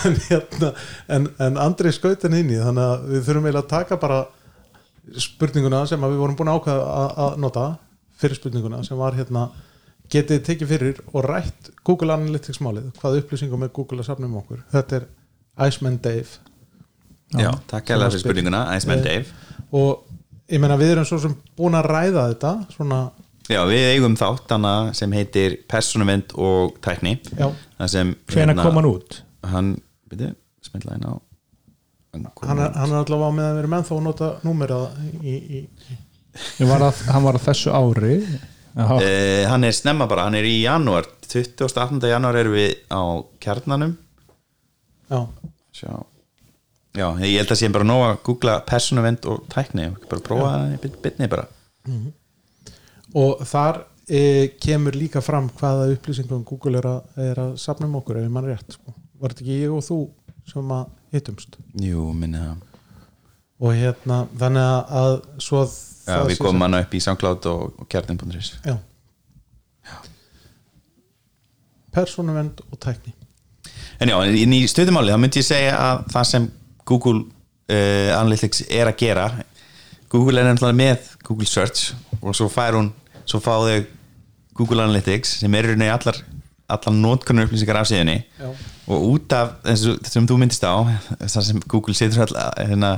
En hérna en, en Andri skaut henni inn í þannig að við þurfum eiginlega að taka bara spurninguna sem við vorum búin að, að nota fyrir spurninguna sem var hérna getið þið tekið fyrir og rætt Google Analytics málið, hvað upplýsingum er Google að safna um okkur, þetta er Iceman Dave. Já, takk hérlega fyrir spurninguna Iceman Eh, Dave. Og ég meina við erum svo sem búin að ræða þetta svona Já, við eigum þátt hana sem heitir Personavend og tækni. Já. Hvena kom hann út? Hann, byrju, smilla inn á Hann er, hann er allavega með að vera menn þó að nota númerað í, í, Var að, hann var að þessu ári Eh, Hann er snemma bara, hann er í janúar. 28. janúar erum við á kjarnanum. Já, Sjá. Já, ég held að sé bara nóg að googla Personavend og tækni. Bara prófa það í bitni bara. Og þar e, kemur líka fram hvaða upplýsingum Google er að, er að safna um okkur ef mann rétt sko. var þetta ekki ég og þú sem að hittumst? Jú, minni það. Og hérna þannig að, að svo að Já, við komum hann upp í SoundCloud og, og kjarnin.is sem- já. persónuvend og tækni En já, inn í stöðumáli þá myndi ég segja að það sem Google uh, Analytics er að gera Google er nefnilega með Google Search og svo fær hún svo fá þau Google Analytics sem er í rauninni allar allar notkunnur upplýsingar af síðunni Já. og út af þessu sem þú myndist á [laughs] það sem Google setur all, hérna,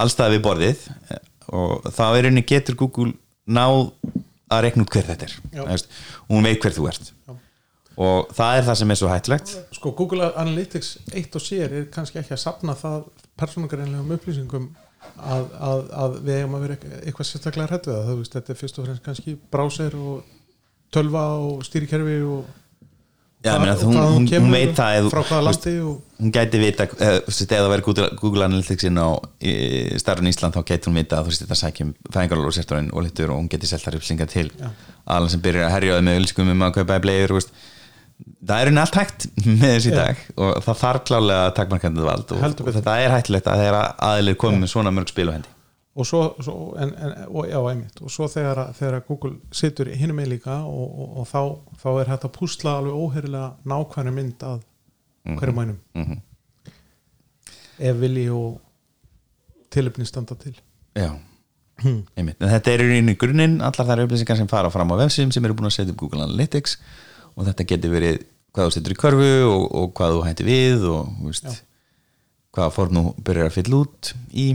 allstæði við borðið og þá er rauninni getur Google náð að rekna út hver þetta er. Og hún veit hver þú ert. Já. og það er það sem er svo hættulegt. Sko Google Analytics eitt og sér er kannski ekki að safna það persónugreinlegum upplýsingum að, að, að við eigum að vera eitthvað- sérstaklega hrætt við það, þú veist, þetta er fyrst og fremst kannski browser og tölva og stýrikerfi og Já, og hún, hún, hún veit það veist, og, hún gæti vita eða það væri Google, Google Analytics inn á starfinn Ísland þá gæti hún vita að þú veist þetta sækjum fæðingarlóru sektorinn og litur og hún geti selt þar upplýsingar til Já. aðlan sem byrjar að herjaði með ölskum um að kaupa í blegur það er henni allt hægt [laughs] með þessi Já. dag og það þarf klálega takmarkandið vald og, og þetta er hættulegt að þeirra aðilir komið með svona mörg spil á hendi og svo, svo en, en, og, já, einmitt, og svo þegar, þegar Google situr hinum með líka og, og, og þá, þá er hægt að púsla alveg óherilega nákvæmni mynd að hverju mænum. Mhm. ef vilji og tilöfni standa til. Já, einmitt. En þetta er í rauninni grunninn allar þær upplýsingar sem fara fram á vefsum sem eru búin að setja upp Google Analytics og þetta getur verið hvað þú setur í körfu og, og hvað þú hætti við og veist, Já. hvaða form þú byrjar að fylla út í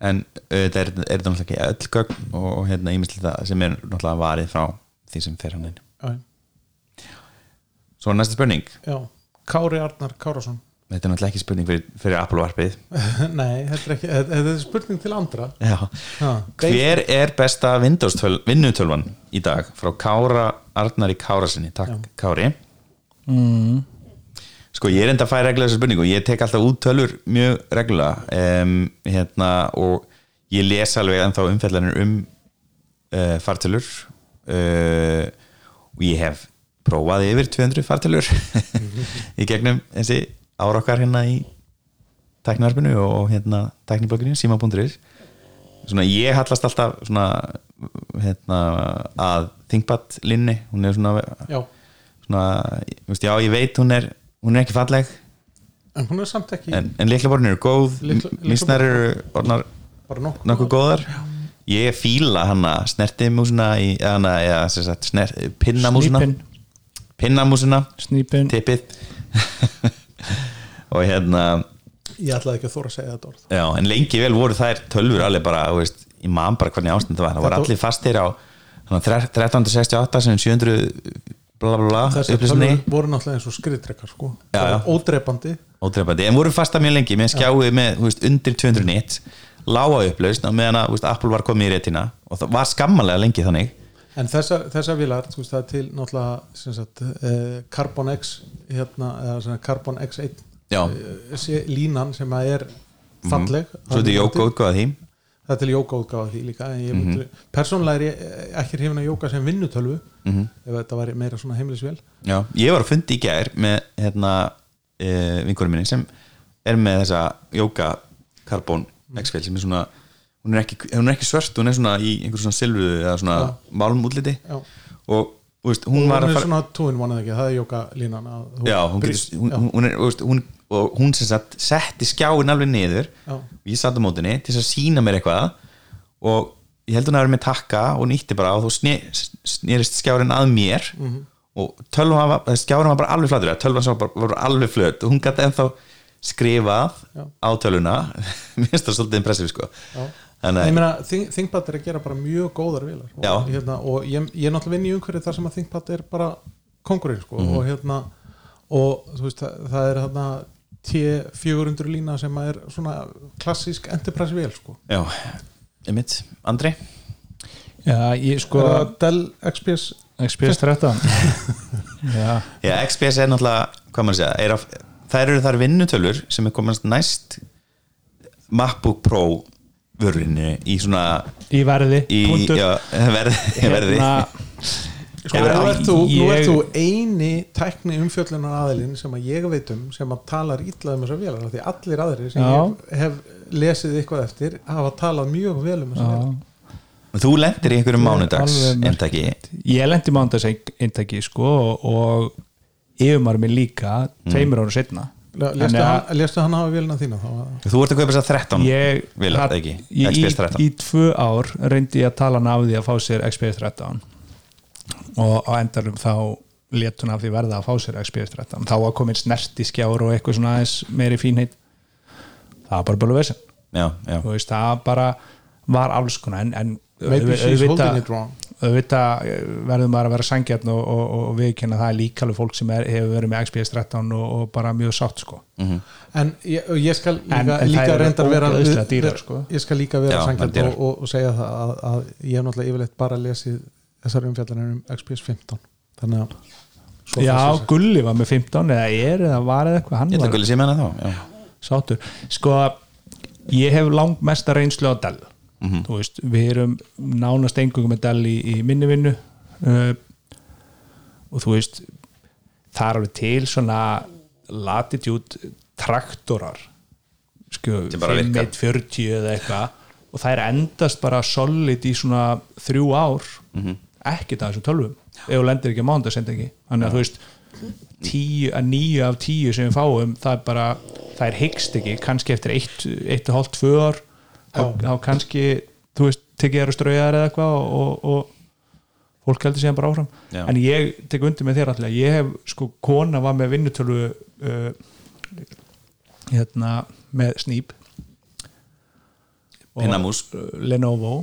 en þetta er, er þetta náttúrulega ekki öll gögn og, hérna ímislega sem er náttúrulega varið frá því sem fer hann inn. Já, Svo næsta spurning, já. Kári Arnar Kárasson þetta er náttúrulega ekki spurning fyrir, fyrir Apple varpið. [laughs] Nei, þetta er, ekki, þetta er spurning til andra. Já. Ha, Hver er besta Windows töl, vinnutölvan í dag? Frá Kára Arnari Kárasinni Takk Kári. Mm, Sko ég er enda að færa reglulega þessu spurningu. Ég tek alltaf út tölur mjög reglulega. Um, hérna, og ég les alveg ennþá umfjallanir um uh, fartölur. Uh, og ég hef prófað yfir 200 fartölur [laughs] í gegnum þessi ára okkar hérna í tæknivarpinu og hérna tæknibloginu síma.is svona ég hallast alltaf svona hérna að ThinkPad linni, hún er svona já, svona, veist, já ég veit hún er hún er ekki falleg. En hún er samt ekki en, en liklaborðin eru góð mísnar eru orðnar bara nokkuð nokkuð góðar. ég fíla hana snertimúsina í, hana, eða sem sagt snert, pinnamúsina pinnamúsina, snípin tippið. [laughs] Og hérna ég ætlaði ekki að þóra að segja þetta orð. Já, en lengi vel voru þær tölfur alveg bara, veist, ég man bara hvernig ástand það var. Það voru allir fastir á svona 1368 sem 700 bla bla bla. Þessi upplýsinni tölur voru náttúrulega eins og skriðtrekkar sko. Já, já. ódreipandi ótrefandi, en voru fasta mjög lengi. Með skjáið með veist, undir 200 nit lága upplaust á meðan að Apple var komið í réttina og það var skammalega lengi þannig. En þessa, þessa vilar, þú veist, það er til náttúrulega sagt, eh, Carbon X hérna, eða Carbon X1 já, eh, línan sem að er falleg. Svo þetta er jóka útgáða því það er til jóka útgáfa því líka Mhm. myndi, persónulega er ég eh, ekki hrifin að jóka sem vinnutölvu ef þetta væri meira svona heimilisvél já, ég var að fundi í gær með hérna e, vinkurum minni sem er með þessa jóka Carbon X-Fail sem er svona hún er, ekki, hún er ekki svört, hún er svona í einhver svona silfru eða svona Já. málum útliti já. og veist, og hún var hún að er fara svona túin vonað ekki, það er jóka línan að þú já, hún, hún, hún, er, veist, hún, og hún sem sagt setti skjáin alveg niður já, og ég satt á mótinni til þess að sína mér eitthvað. Og ég held hún að vera með takka og nýtti bara og þú sne, snerist skjárin að mér. Mhm. og tölvan var, skjárin var bara alveg flatur tölvan var, bara, alveg flöt. Og hún gæti ennþá skrifað Já. á tölvuna. [laughs] Mér finnst það svolítið impressið sko. ThinkPad er að gera bara mjög góðar vilar og, hérna, og ég, ég er náttúrulega vinn í umhverju þar sem að ThinkPad er bara kongurinn sko, Mhm. og hérna og þú veist, það, það er hérna T400 lína sem er svona klassísk enterprise vel sko. já, einmitt Andri, Já, ég sko er það Dell XPS XPS 13 Já, já, XPS er náttúrulega hvað maður segja, er að, þær eru þar vinnutölur sem er komast næst MacBook Pro vörurinni í svona í verði í, punktur. já, verði, [laughs] verði. Hérna, Sko, nú ert þú, nú Ég- ert þú eini tækni umfjöllunar aðilinn sem að ég veit um sem að talar illa um þessar vélar því allir aðrir sem Já. ég hef lesið eitthvað eftir hafa talað mjög vel um þessar vélar. Þú lendir í einhverjum er mánudags eintaki? Ég lendi mándags eintaki sko og, og yfirmar minn líka tveimur ára setna lestu hann, hafa vélina þína þú ert að kaupa þess að 13 ég, vilar, ekki, ég, í, XPS 13 í tvö ár reyndi ég að tala hann af því að fá sér XPS 13 og á endarum þá let hún af því verða að fá sér XPS 13 þá var komin snerti skjár og eitthvað svona aðeins meiri fínheit. Það var bara bara vesen já, já, þú veist, það bara var alls konar. En, en auðvitað- auðvitað verður maður að vera sangjarn og, og, og viðkynna það er líka alveg fólk sem er, hefur verið með XPS 13 og, og bara mjög sátt sko. En ég, ég skal líka, líka eru reyndar vera dýrar, sko. ég skal líka vera dýrar. og, og, og segja það að, að ég hef náttúrulega yfirleitt bara lesið þessar umfjallanir um XPS 15 þannig að svo já. Gulli var með 15 eða er eða var eða eitthvað hann ég ætla var að gulli sé með hana þá já. sátur sko, ég hef langt mesta reynslu á Dell þú veist, við erum nánast engungum með Dell í, í minni vinnu uh, og þú veist það er alveg til svona latitude traktorar sko, Sem bara virka. 5140 eða eitthvað og það er endast bara solid í svona þrjú ár ekkert að þessum tölvum. Ef þú lendir ekki að mánda senda ekki þannig að þú veist tíu, að níu af tíu sem við fáum það er bara, það er hyggst ekki. Kannski eftir eitt, eitt og hálft tvö ár þá, kannski þú veist, tekið þér að strauja þér eða eitthvað og, og, og fólk heldur síðan bara áfram. Já. en ég tek undir með þér alltaf ég hef, sko, kona var með vinnutölu uh, hérna með snýp Og, Pinnamús. uh, Lenovo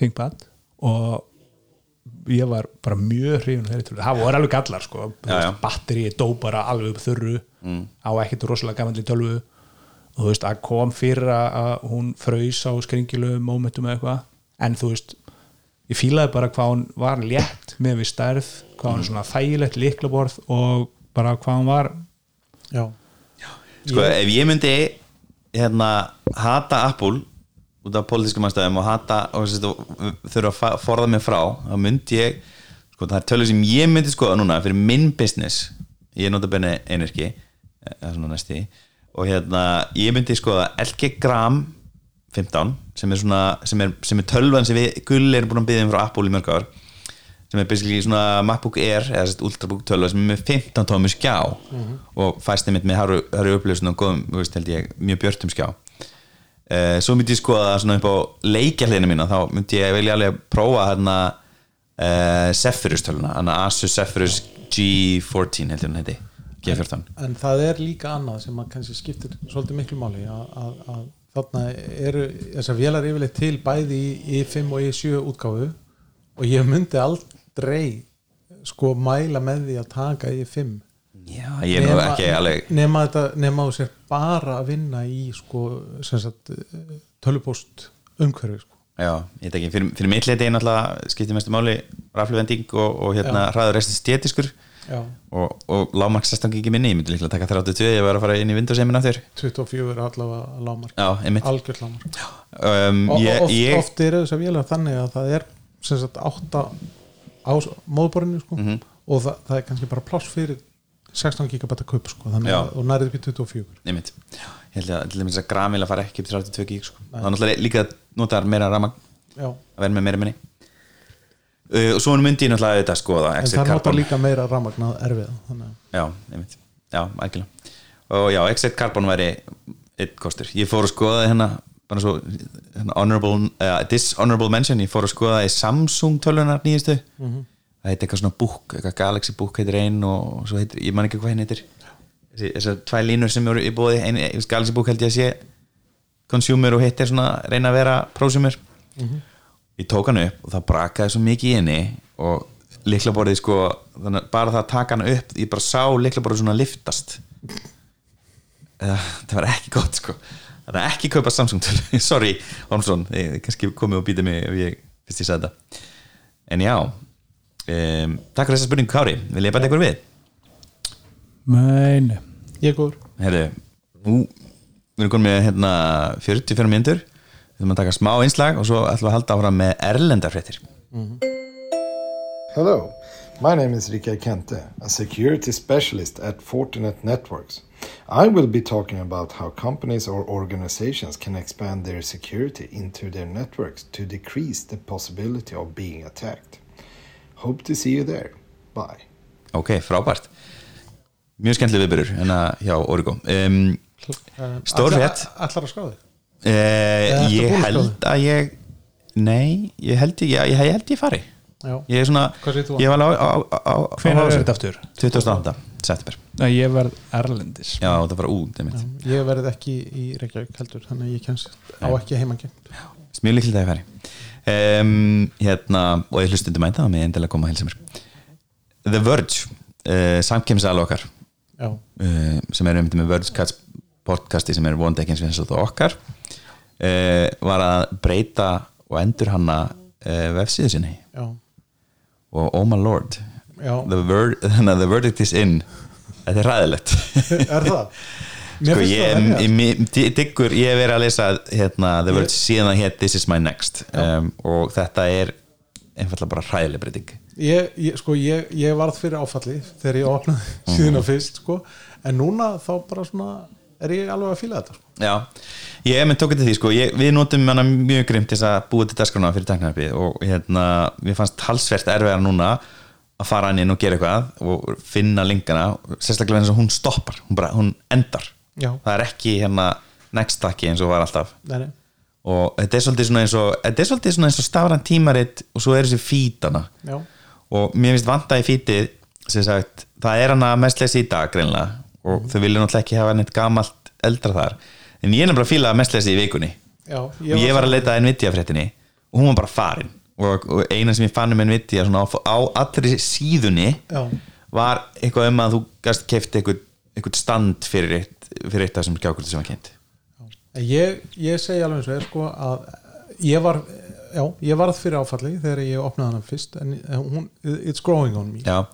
ThinkPad. Og ég var bara mjög hrifin það voru alveg gallar sko, Já, já. batteri dó bara alveg upp þurru. Mm. á ekkert rosalega gamanli tölvu. Og þú veist að kom fyrir að hún fraus á skringilegu momentum eða eitthvað, en þú veist ég fílaði bara hvað hún var létt með við stærð, hvað hún er svona þægilegt liklaborð og bara hvað hún var. Já, sko, ef ég myndi hérna, hata Apple út af pólitískum aðstæðum og hata og og þurfa að forða mig frá þá myndi ég, sko það er tölur sem ég myndi skoða núna fyrir minn business. Ég er notabenni einirki eða svona næsti. Og hérna, ég myndi skoða LG Gram 15 sem er svona, sem er, sem er tölvan sem við gulli erum búin að byggja um frá Apple í mörg ár sem er basically svona MacBook Air eða sérst Ultrabook 12 sem er með 15 tómi skjá og fæst einmitt með haru, haru upplöfsun og góðum, þú veist held ég, mjög björtum skjá svo myndi ég skoða svona upp á leikjahliðina mína, þá myndi ég velja alveg að prófa hérna uh, Zephyrus töluna, hérna Asus Zephyrus G14 heldur hann heiti G14 en það er líka annað sem að kannski skiptir svolítið miklu máli að, þarna eru þessar vélar yfirleitt til bæði í I5 og I7 útgáfu og ég myndi aldrei sko mæla með því að taka I5 Já, ég er ekki alveg nema þú sér bara að vinna í sko tölupóst umhverfi sko. Já, ég veit ekki, fyrir, fyrir mitt leiti er náttúrulega skiptir mestu máli rafluvending og, og hérna hraður restin stétiskur Já. og, og lágmarksastangi ekki minni, ég myndi líklega taka 32 ég var að fara inn í Windows heimin aftur 24 er allavega lámar Já, einmitt. Algjörð lámar um, og ég, oft, ég, oft eru þessar vélar þannig að það er sem sagt átta á móðborinu sko, Mhm. og það, það er kannski bara pláss fyrir 16 gigabæta kup sko, að og nærið upp í 24 einmitt. Ég held að að gramil að fara ekki upp til 32 gig sko. það er náttúrulega líka að nota meira rama já. að vera með meira minni. Uh, og svo myndi ég náttúrulega þetta skoða en það notar Carbon. líka meira rafmagnað erfið þannig að já, einmitt, já, algjörlega. Og já, Exit Carbon væri einn kostur, ég fór að skoða hérna bara svo hérna, honorable, uh, dishonorable mention, ég fór að skoða í Samsung tölunar nýjastu það heit eitthvað svona book, eitthvað Galaxy book heitir einn og svo heitir, ég man ekki hvað henni heitir. Þessar tvær línur sem eru í bóði ein, Galaxy book held ég að sé consumer og hitt er svona reyna að vera prosumer. Ég tók hann upp og það brakaði svo mikið í henni og liklaborðið sko þannig, bara það að taka hann upp ég bara sá liklaborðið svona liftast Eða, það var ekki gott sko. Það er ekki kaupa Samsung [laughs] sorry Holmsson, ég kannski komið og býta mig ef ég, fyrst ég sagði þetta. En já um, takk fyrir þessa spurningu Kári, vil ég bæta ykkur við? Mæni ég er góður. Herru, nú við erum konum með hérna 44 myndur við þurfum að taka smá einslag og svo ætlum við að halda áfram með erlendarfréttir Hello, my name is Rika Kente, a security specialist at Fortinet Networks. I will be talking about how companies or organizations can expand their security into their networks to decrease the possibility of being attacked. Hope to see you there. Bye. ok, frábært mjög skemmtileg viðbyrður hérna hjá Origo um, Stór frétt. Allar að skáði uh, ég að held að ég nei, ég held ég, ég, ég held ég fari Já. ég er svona, ég var á, á, á, á Hvenær á- er þetta aftur? 2008, september Nei, ég verð Erlendis já, út, Ég verði ekki í Reykjavík heldur þannig að ég kennst á ekki heimangengt mjög líklega það ég fari um, hérna, og ég hlustundum að það með endilega koma að hilsa mér. The Verge uh, samkemsal okkar. Uh, sem er um með Verge podcasti sem er vonandi ekki eins og eins og það okkar. Uh, var að breyta og endur hanna vefsíðu sinni. Já, og oh my lord. The, ver [laughs] the verdict is in. Þetta er ræðilegt Er það? [laughs] Sko ég, diggur, ég hef verið að lesa hérna, The Verge síðan að hétt This is my next. Um, og þetta er einfallega bara hræðileg breyting. Ég, ég, sko, ég, ég varð fyrir áfalli þegar ég opnaði [laughs] Mhm. síðuna fyrst sko. en núna þá bara svona er ég alveg að fíla þetta sko. Já, ég hef með tókið til því sko. Ég, við notum hana mjög grimt þess að búa til dasgrana fyrir teknarfið og hérna við fannst talsvert erfiðar núna að fara hann inn og gera eitthvað og finna linkana, sérstaklega eins og hún stoppar. Hún, bara, hún endar Já. það er ekki hérna next takki eins og var alltaf. Nei, og þetta er svolítið svona eins og þetta er svolítið svona eins og stafran tímaritt og svo er þessi fítana Já. og mér finnst vanta í fítið sem sagt, það er hana mest lesi í dag greinlega og þau vilja náttúrulega ekki hafa neitt gamalt eldra þar. En ég er nefnilega að fíla mest lesi í vikunni. Já, og ég var að leita að Nvidia fréttinni og hún var bara farin. Og, og eina sem ég fann um Nvidia svona á, á allri síðunni Já. var eitthvað um að þú gast kefti eitthvað, eitthvað stand fyrir fyrir eitt af þessum skjákurti sem var kynnt. Ég, ég segi alveg eins og er sko að ég var já, ég varð fyrir áfalli þegar ég opnaði hana fyrst en hún, it's growing on me. Já,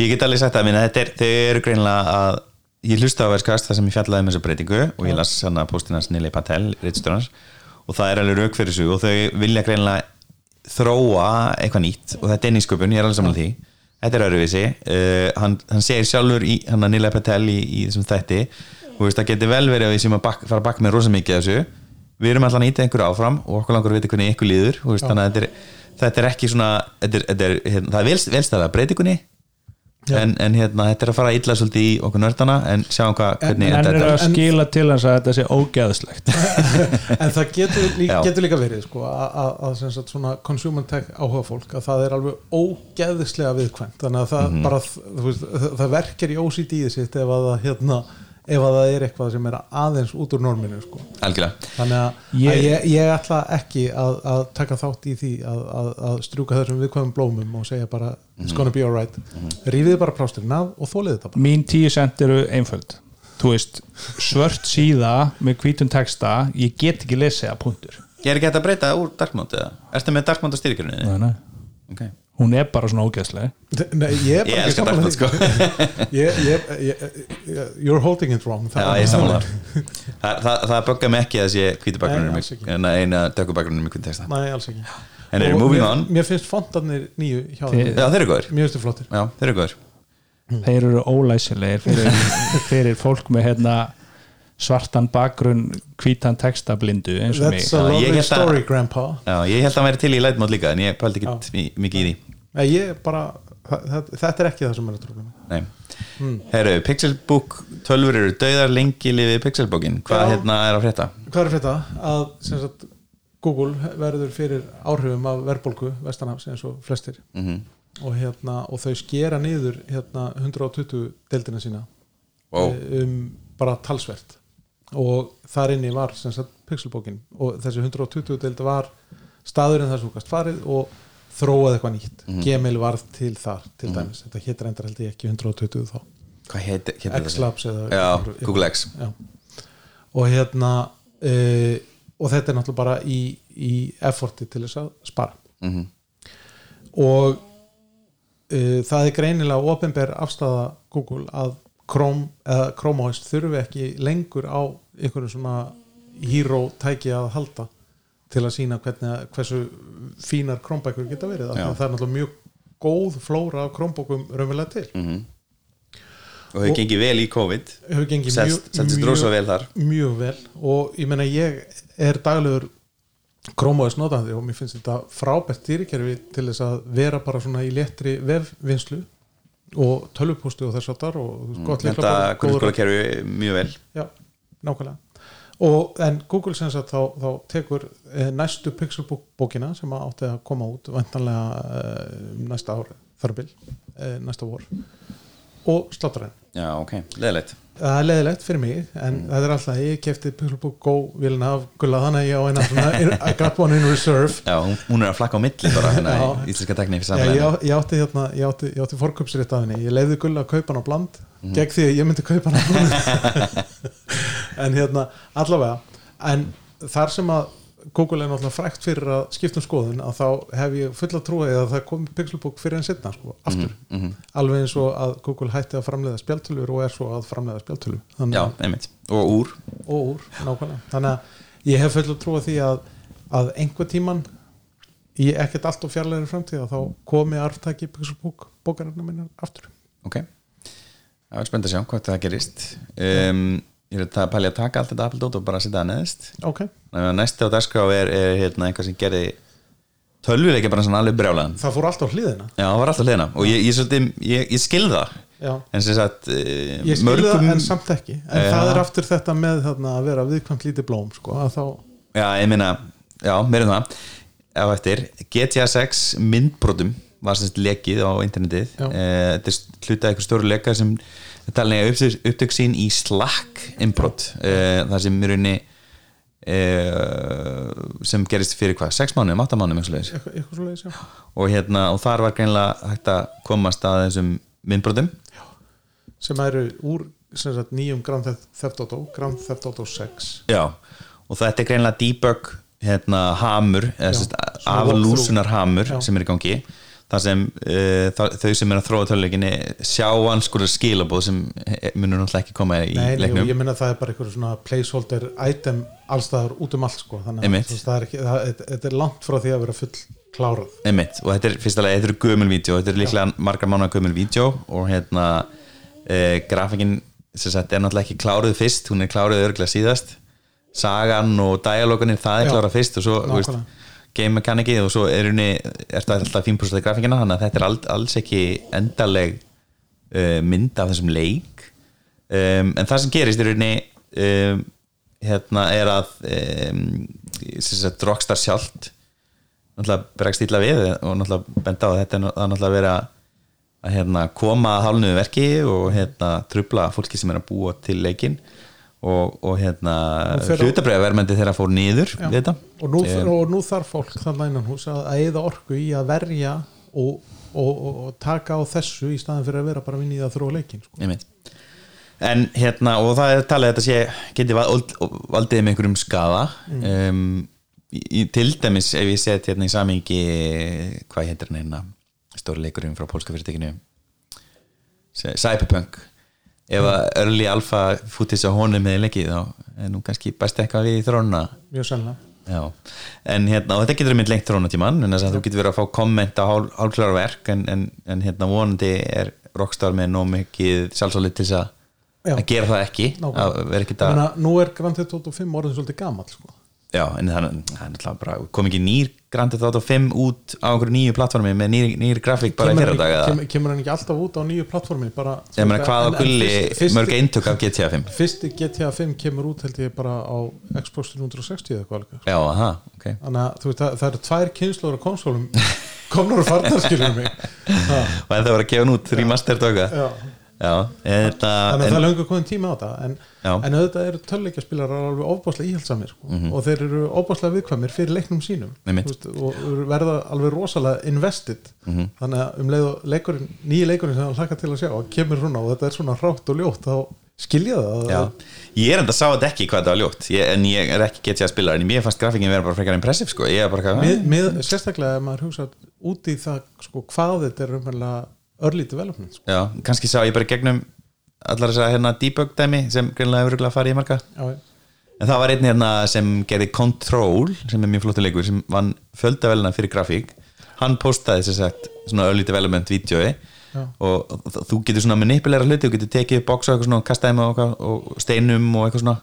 ég get alveg sagt að minna, þetta er, þau eru greinlega að ég hlusta á verskast það sem ég fjallaði um þessa breytingu og ég las hann að postinans Nili Patel, og það er alveg rauk fyrir þessu og þau vilja greinlega þróa eitthvað nýtt og þetta er nýsköpun, ég er alveg samanlega því. Þetta er öðruvísi, uh, hann, hann segir sjálfur í hann að Nili Patel í, í þessum þætti og veist, það getur vel verið að við sem að bak, fara bak með rosa mikið af þessu. Við erum alltaf að nýta einhverju áfram og okkur langar að vita hvernig ykkur líður þú veist, þannig að þetta er, þetta er ekki svona þetta er, þetta er, hérna, það er vel, velstæða breytingunni en, en hérna, þetta er að fara illa svolítið í okkur nördana en sjáum hvað, hvernig En þetta er að er skila til hans að þetta sé ógeðslegt. [laughs] En það getur, líka, Já. getur líka verið sko, að, að, að svona consumer tech áhuga fólk að það er alveg ógeðislega viðkvæmt. Þannig að það Mhm. bara þú veist, það, verkar í OCD-ið sitt ef að hérna ef að það er eitthvað sem er aðeins út úr norminu sko. algjörlega þannig að Ég- ég, ég, ég ætla ekki að, að taka þátt í því að, að, að strjúka þessum viðkvæmum blómum og segja bara it's gonna be alright rífið bara plásturinn af og þólið þetta bara Mín tíu cent eru einföld Þú veist, svört síða með hvítum texta, ég get ekki lesið að punktur Ég er ekki hægt að breyta úr dark mode eða? Ertu með dark mode á styrkjörunni? Nei, nei. Okay. Hún er bara svona ógeðsleg. Nei, ég, er bara Ég ekki því. sko. [laughs] You're holding it wrong Já, ég er samanlega [laughs] Það, það, það böggar mig ekki að sé hvítu Nei, bakgrunum alls ekki. en eina dökku bakgrunum í hvern texta. Nei, alls ekki. En eru moving mér, on? Mér finnst fontarnir nýju hjá þeim. Já, þeir eru góður Mér finnst þið flottir. Já, þeir eru góður Þeir eru ólæsilegir fyrir, [laughs] fyrir fólk með hérna svartan bakgrunn hvítan textablindu eins og mig. That's a lovely story grandpa. Já, ég held að hann væri til í lightmode líka en ég pældi ekki mikið í því ég bara, Þetta er ekki það sem er að trúlega Nei Herru, Pixelbook 12 eru döðar lengi lifið Pixelbookin Hvað Já. hérna er að frétta? Hvað er? Að sem sagt, Google verður fyrir áhrifum af verðbólgu vestanhafs eins og flestir Mm og, hérna, og þau skera niður hérna, 120 deildina sína Wow. eh, um bara talsvert og þar inni var sagt pixelbókin og þessi 120 deild var staðurinn þar svo gast farið og þróað eitthvað nýtt. Gmail varð til þar til dæmis, þetta hétt reyndar held ég ekki 120 þá, hvað heit, heitir X-Labs Google X. Já. og hérna uh, og þetta er náttúrulega bara í, í efforti til þess að spara. Mhm. og uh, það er greinilega ofinber afstæða Google að Chrome, Chrome OS þurfi ekki lengur á einhverju svona hero tæki að halda til að sína hvernig, hversu fínar Chromebækur geta verið að það er náttúrulega mjög góð flóra af Chromebookum raunverulega til. Mhm. og hefur gengið vel í COVID. Seldist rosa vel þar. mjög vel. Og ég meina ég er daglegur OS notandi og mér finnst þetta frábært dýrikerfi til þess að vera bara svona í léttri vefvinnslu og tölvupústi og þess aftar og mm, gott þetta lyklaborð, góður- grunnskólakerfi mjög vel. Já, nákvæmlega og en Google sem sagt þá, þá tekur eh, næstu Pixelbook bókina sem átti að koma út vantanlega eh, næsta ár þarbil, eh, næsta vor. Og sláttur henn já, ok, leðilegt það er leðilegt fyrir mig en Mm. það er alltaf, ég kefti Pixelbook Go vilna af gulla þannig á eina svona got one in reserve. Já, hún, er að flakka á milli bara hérna í íslenska tekni Já, ég, átti hérna, átti, átti fórköpsrétt af henni, ég leiði gulla að kaupa hann á bland Mhm. gegn því að ég myndi kaupa hann á bland [laughs] en hérna, allavega en þar sem að Google er náttúrulega frækt fyrir að skipta um skoðun að þá hef ég fulla trúið að það komi Pixelbook fyrir en setna sko, aftur, Mhm. alveg eins og að Google hætti að framleiða spjaltölur og er svo að framleiða spjaltölur Þannig já, einmitt, og úr. Og úr, nákvæmlega. Þannig að ég hef fulla trúið því að, að einhver tíman í ekkert allt og fjarlæri framtíð að þá komi arftæki Pixelbook bókarinnar minna aftur. Ok, það er spennt að sjá hvað það gerist. Um, ég er að pæli að taka allt þetta Apple Dot og bara setja það neðist ok, Þannig að næsti á dagskrá er, er hérna, einhvað sem gerði tölvuleikja bara svona alveg brjálaðan. Það fór allt á hliðina? Já, það var alltaf hliðina. Og ég, ég, ég, ég skil það. Já, en sem sagt eh, ég skil það en samt ekki. En Já. það er aftur þetta með þarna, að vera viðkvæmt lítið blóm sko, þá, já, ég meina, já, meirinn það. Á eftir, GTA 6 myndbrotum var sem sagt lekið á internetið. Eh, þetta er hlutað eitthvað stóru leika sem talinlega upptök, upptök sín í Slack innbrot, eh, það sem í rauninni eh, sem gerist fyrir hvað, 6 mánuðum, 8 mánuðum og hérna, og þar var greinlega hægt að komast að þessum myndbrotum. Sem eru úr sem sagt, nýjum Grand Theft- Auto Grand Theft Auto 6 Já, og þetta er greinlega debug hérna hamur eða aflúsunar hamur sem er í gangi þar sem uh, þau sem er að þróa töluleikinni sjá anskurir skilabóð sem eh, munur náttúrulega ekki koma í Nei, nei, leiknum ég minna það er bara eitthvað svona placeholder item allstaðar út um allt sko. þannig að það er ekki, það, þetta- er langt frá því að vera full klárað Einmitt, og þetta er fyrst alveg, þetta eru gömul vídeo þetta er líklega margar mánuða gömul vídeo og hérna uh, grafikin sem sagt er náttúrulega ekki kláruð fyrst hún er kláruð örglega síðast sagan og dialogunir það er Já. klárað fyrst og svo þú veist. Game mechanicið og svo er henni er það alltaf 5% af grafikina þannig að þetta er all, alls ekki endaleg uh, mynd af þessum leik. Um, en það sem gerist er henni um, hérna er að um, Rockstar sjálft náttúrulega bregst illa við og náttúrulega benda á að þetta er náttúrulega verið að, að hérna, koma að hálnuðu verki og hérna, trubla fólki sem er að búa til leikin og, og hérna Og þeirra- hlutabræðavermendi þeirra fór þetta. Og nú, Em, og nú þarf fólk þannig innan hús að, að eða orku í að verja og, og, taka á þessu í staðin fyrir að vera bara að vinna í það þróa leikin sko. En hérna og það er talið að þetta sé geti vald, valdið með einhverjum skaða. Um, í, í, til dæmis ef ég set hérna í samingi hvað heitir hérna stóri leikurinn frá pólska fyrirtekinu Cyberpunk ef að early alpha fútis á honum með leikið þá er nú kannski best eitthvað við í þróna mjög sannlega. Já, en hérna, þetta getur mynd lengt þrónatíman, en þess að þú getur verið að fá komment á hál, hálfklara verk en, en, en hérna vonandi er Rockstar með nóg mikið sjálfsálið til þess að gera það ekki að vera ekkit að, nú er Grand Theft Auto 5 orðin svolítið gamall sko. já, en það er náttúrulega bara, kom ekki nýr Grand Theft Auto 5 út á einhverju nýju plattformi með nýr, nýr grafík bara í kemur, ekki, eða, kemur, kemur hann ekki alltaf út á nýju plattformi bara, ég meina hvað á gulli mörg eintök af GTA 5 fyrsti GTA 5 kemur út held ég bara á Xbox 360 eða eitthvað alveg. Já, aha, ok. Þannig að þú veist, það, það eru tvær kynnslóður af konsólum [laughs] komnar [laughs] og farnar skilur mig. Og en það var að gefa nút remastered og eitthvað. Já, já, þetta þannig að en, það er löngu komin tíma á þetta en, en auðvitað eru tölleikjaspilarar alveg ofbáslega íhaldsamir sko. og þeir eru ofbáslega viðkvæmir fyrir leiknum sínum veist, og verða alveg rosalega invested. Mhm. þannig að um leikurinn nýji leikurinn sem það hlaka til að sjá kemur svona og þetta er svona hrátt og ljótt þá skilja það. Já, ég er enda að sá þetta ekki hvað þetta var ljótt. Ég, en ég er ekki getið að spila en mér fannst grafíkin vera bara frekar impressive sko. með, sérstaklega ef maður hugsa út í það sko, hvað þetta er umverðlega early development sko. já, kannski sá ég bara gegnum allar þess að hérna debug dæmi sem greinlega hefur örugglega farið í marga. Já, En það var einn hérna sem gerði Control sem er mjög flottur leikur sem vann fjöldavelina fyrir grafík. Hann postaði þess að svona early development vídjói Já. og þú getur svona manipulera hluti þú getur tekið box og og kastaði með og steinum og eitthvað svona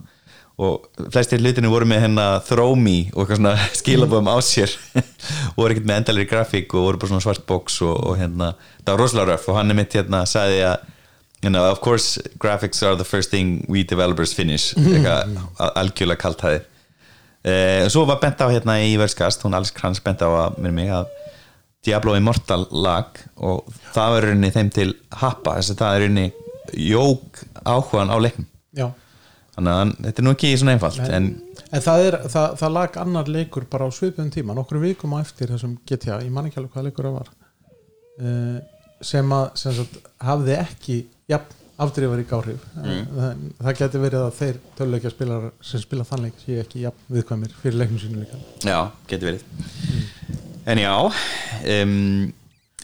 og flestir hlutinu voru með hérna throw me og eitthvað svona [laughs] skilabóðum á sér. Og [laughs] voru ekkert með endalegri grafík og voru bara svona svart box og, og hérna það var rosalega röf og hann er mitt hérna sagði að you know, of course graphics are the first thing we developers finish [laughs] eitthvað al- algjörlega kalt hæði uh, svo var bent á hérna í verðskast hún Alice Krans bent á að, mér mig að Diablo Immortal lag og það var rauninni þeim til happa þess að það er rauninni jók áhugan á leiknum. Já. Þannig að þetta er nú ekki svona einfalt en en það, er, það, það lag annar leikur bara á svipuðum tíma, nokkrum vikum á eftir þessum GTA, ég man ekki alveg hvað leikur það var. Uh, sem að sem sagt, hafði ekki jafn afdrifarík áhrif. Mm. það, það geti verið að þeir töluleikja spilar sem spila þannleik sé ekki jafn viðkvæmir fyrir leiknum sínu líka. Já, getur verið. En já um,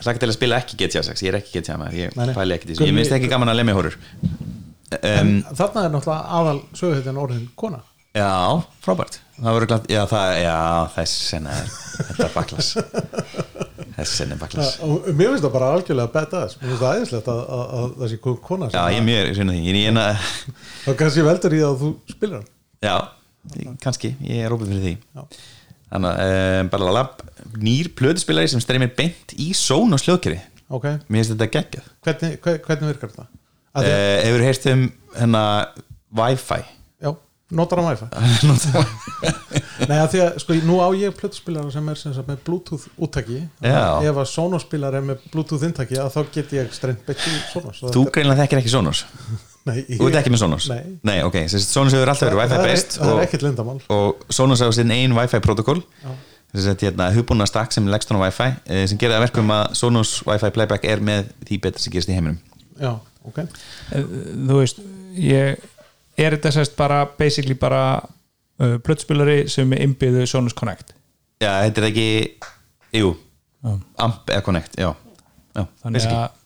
hlaka til að spila ekki GTA 6 ég er ekki GTA maður, ég pæli ekki því ég minnst ekki gaman að lemja horror um, þarna er náttúrulega aðal söguhetjan orðin kona. Já, frábært. Það voru glætt, já, það, já, þess senna er þetta er baklas Þess senna er baklas og mér finnst það bara algjörlega badass. Mér finnst það æðislegt að, að, að sé kona Já, ég er mjög því, ég er eina [laughs] þá kannski veldur í það að þú spilar hann. Já, kannski, ég er óbúð fyrir því. Já. Þannig að, bara lab nýr plötuspilari sem streymir beint í són og sljóðkeri. Ok, Mér finnst þetta geggjað. Hvernig, hver- hvernig virkar þetta? Uh, Hefur heyrt um hérna Wi-Fi? Já, notar hann wifi. [laughs] Nei, að því að sko, nú á ég plötuspilara sem er sem sagt, með bluetooth úttaki. Já. ef að Sonos spilar er með bluetooth inntaki að þá get ég strengt í Sonos. Þú greinlega þekkir ekki Sonos? [laughs] Nei, ég- Þú ert ekki með Sonos? Nei. Nei, ok, Sonos hefur alltaf verið Wi-Fi best það og- er ekkert lindamál og Sonos á sinn einn Wi-Fi protokól þess að hérna, hugbúna stakk sem leggst á Wi-Fi eh, sem gerir að verkum að Sonos Wi-Fi playback er með því betra sem gerist í heiminum. Já, ok. Eh, þú veist ég, er þetta sérst bara basically bara uh, plötspilari sem er innbyggðu Sonos Connect? Já, þetta er ekki Jú, Já. AMP eða Connect Já, já þannig basically. að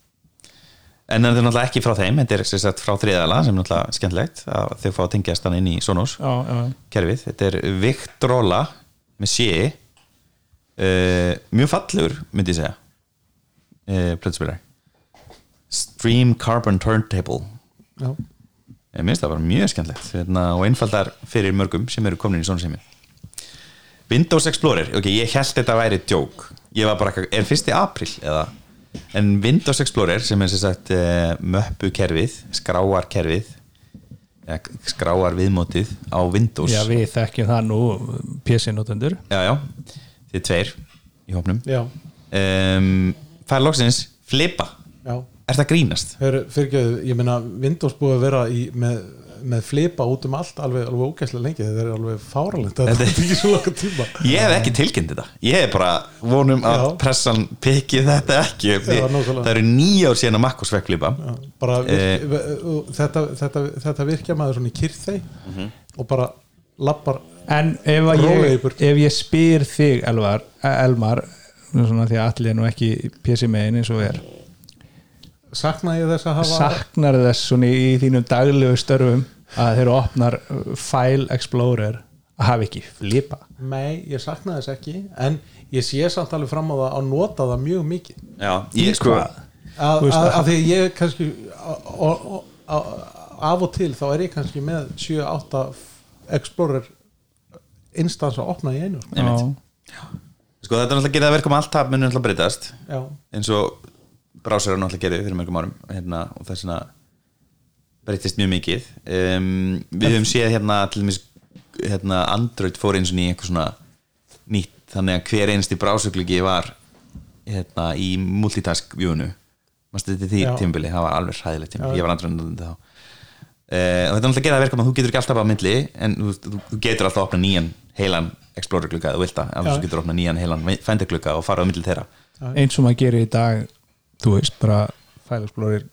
En þetta er náttúrulega ekki frá þeim Þetta er sagt, frá þriðala sem er náttúrulega skemmtilegt að þau fá að tengjast hann inn í Sonos já, já, kerfið. Þetta er Victrola með sé uh, mjög fallegur myndi ég segja uh, plötspilari Stream Carbon Turntable. Já, Ég minnst það bara mjög skemmtilegt hérna, og einfaldar fyrir mörgum sem eru komin í svona sem Windows Explorer, ok, ég held þetta væri djók ég var bara, er fyrsti april eða, en Windows Explorer sem er sem sagt uh, möppu kerfið skráar kerfið ja, skráar viðmótið á Windows. Já, við þekkjum það nú PC-notendur já, já, þið tveir í hópnum. Já, um, fær loksins flipa. Já er það grínast? Fyrirgeðu, ég meina Windows búið að vera í, með, með flipa út um allt alveg, alveg ógæslega lengi þetta er alveg fáralegt þetta [laughs] Þetta er [laughs] er- ekki svo laka tíma Ég hef ekki tilkynnt þetta Ég hef bara vonum að Já. pressan pikki þetta ekki nákvæmlega. Það eru nýjár síðan að Makkos vekk flipa Já, bara virk, þetta, þetta, þetta virkja maður svona í kyrþei Mhm. og bara lappar en ef, ég, ef ég spyr þig Elvar, eh, Elmar svona því að allir er nú ekki PC megin eins og er sakna ég þess að hafa saknar þess svona í þínum daglegu störfum að þeir eru opnar uh, File Explorer að hafa ekki flipa Nei, ég sakna þess ekki en ég sé samt alveg fram á það að nota það mjög mikið. Já, ég sko að, að, að því ég kannski af og til þá er ég kannski með 7-8 Explorer instans að opna í einu. Sko. Sko þetta er náttúrulega gerða verkum allt það munur náttúrulega breytast. Já, eins og brásar náttúrulega gerði fyrir mörgum árum hérna, og það er svona breytist mjög mikið. Um, Við höfum séð hérna til dæmis hérna, Android fór eins og ný eitthvað svona nýtt þannig að hver einsti brásuglugi var hérna, í multitask Mástu þetta því Já. tímabili, það var alveg hræðilegt tímabili. Já. ég var andrun þá. Uh, og þetta er náttúrulega gera verkum að þú getur ekki alltaf á myndli en þú, þú, þú getur alltaf að opna nýjan heilan Explorer glugga eða þú vilt það, Já. alveg þú getur að opna nýjan heilan Finder glugga og fara á myndli þeirra. Eins og maður gerir í dag þú veist, bara fælagsblórir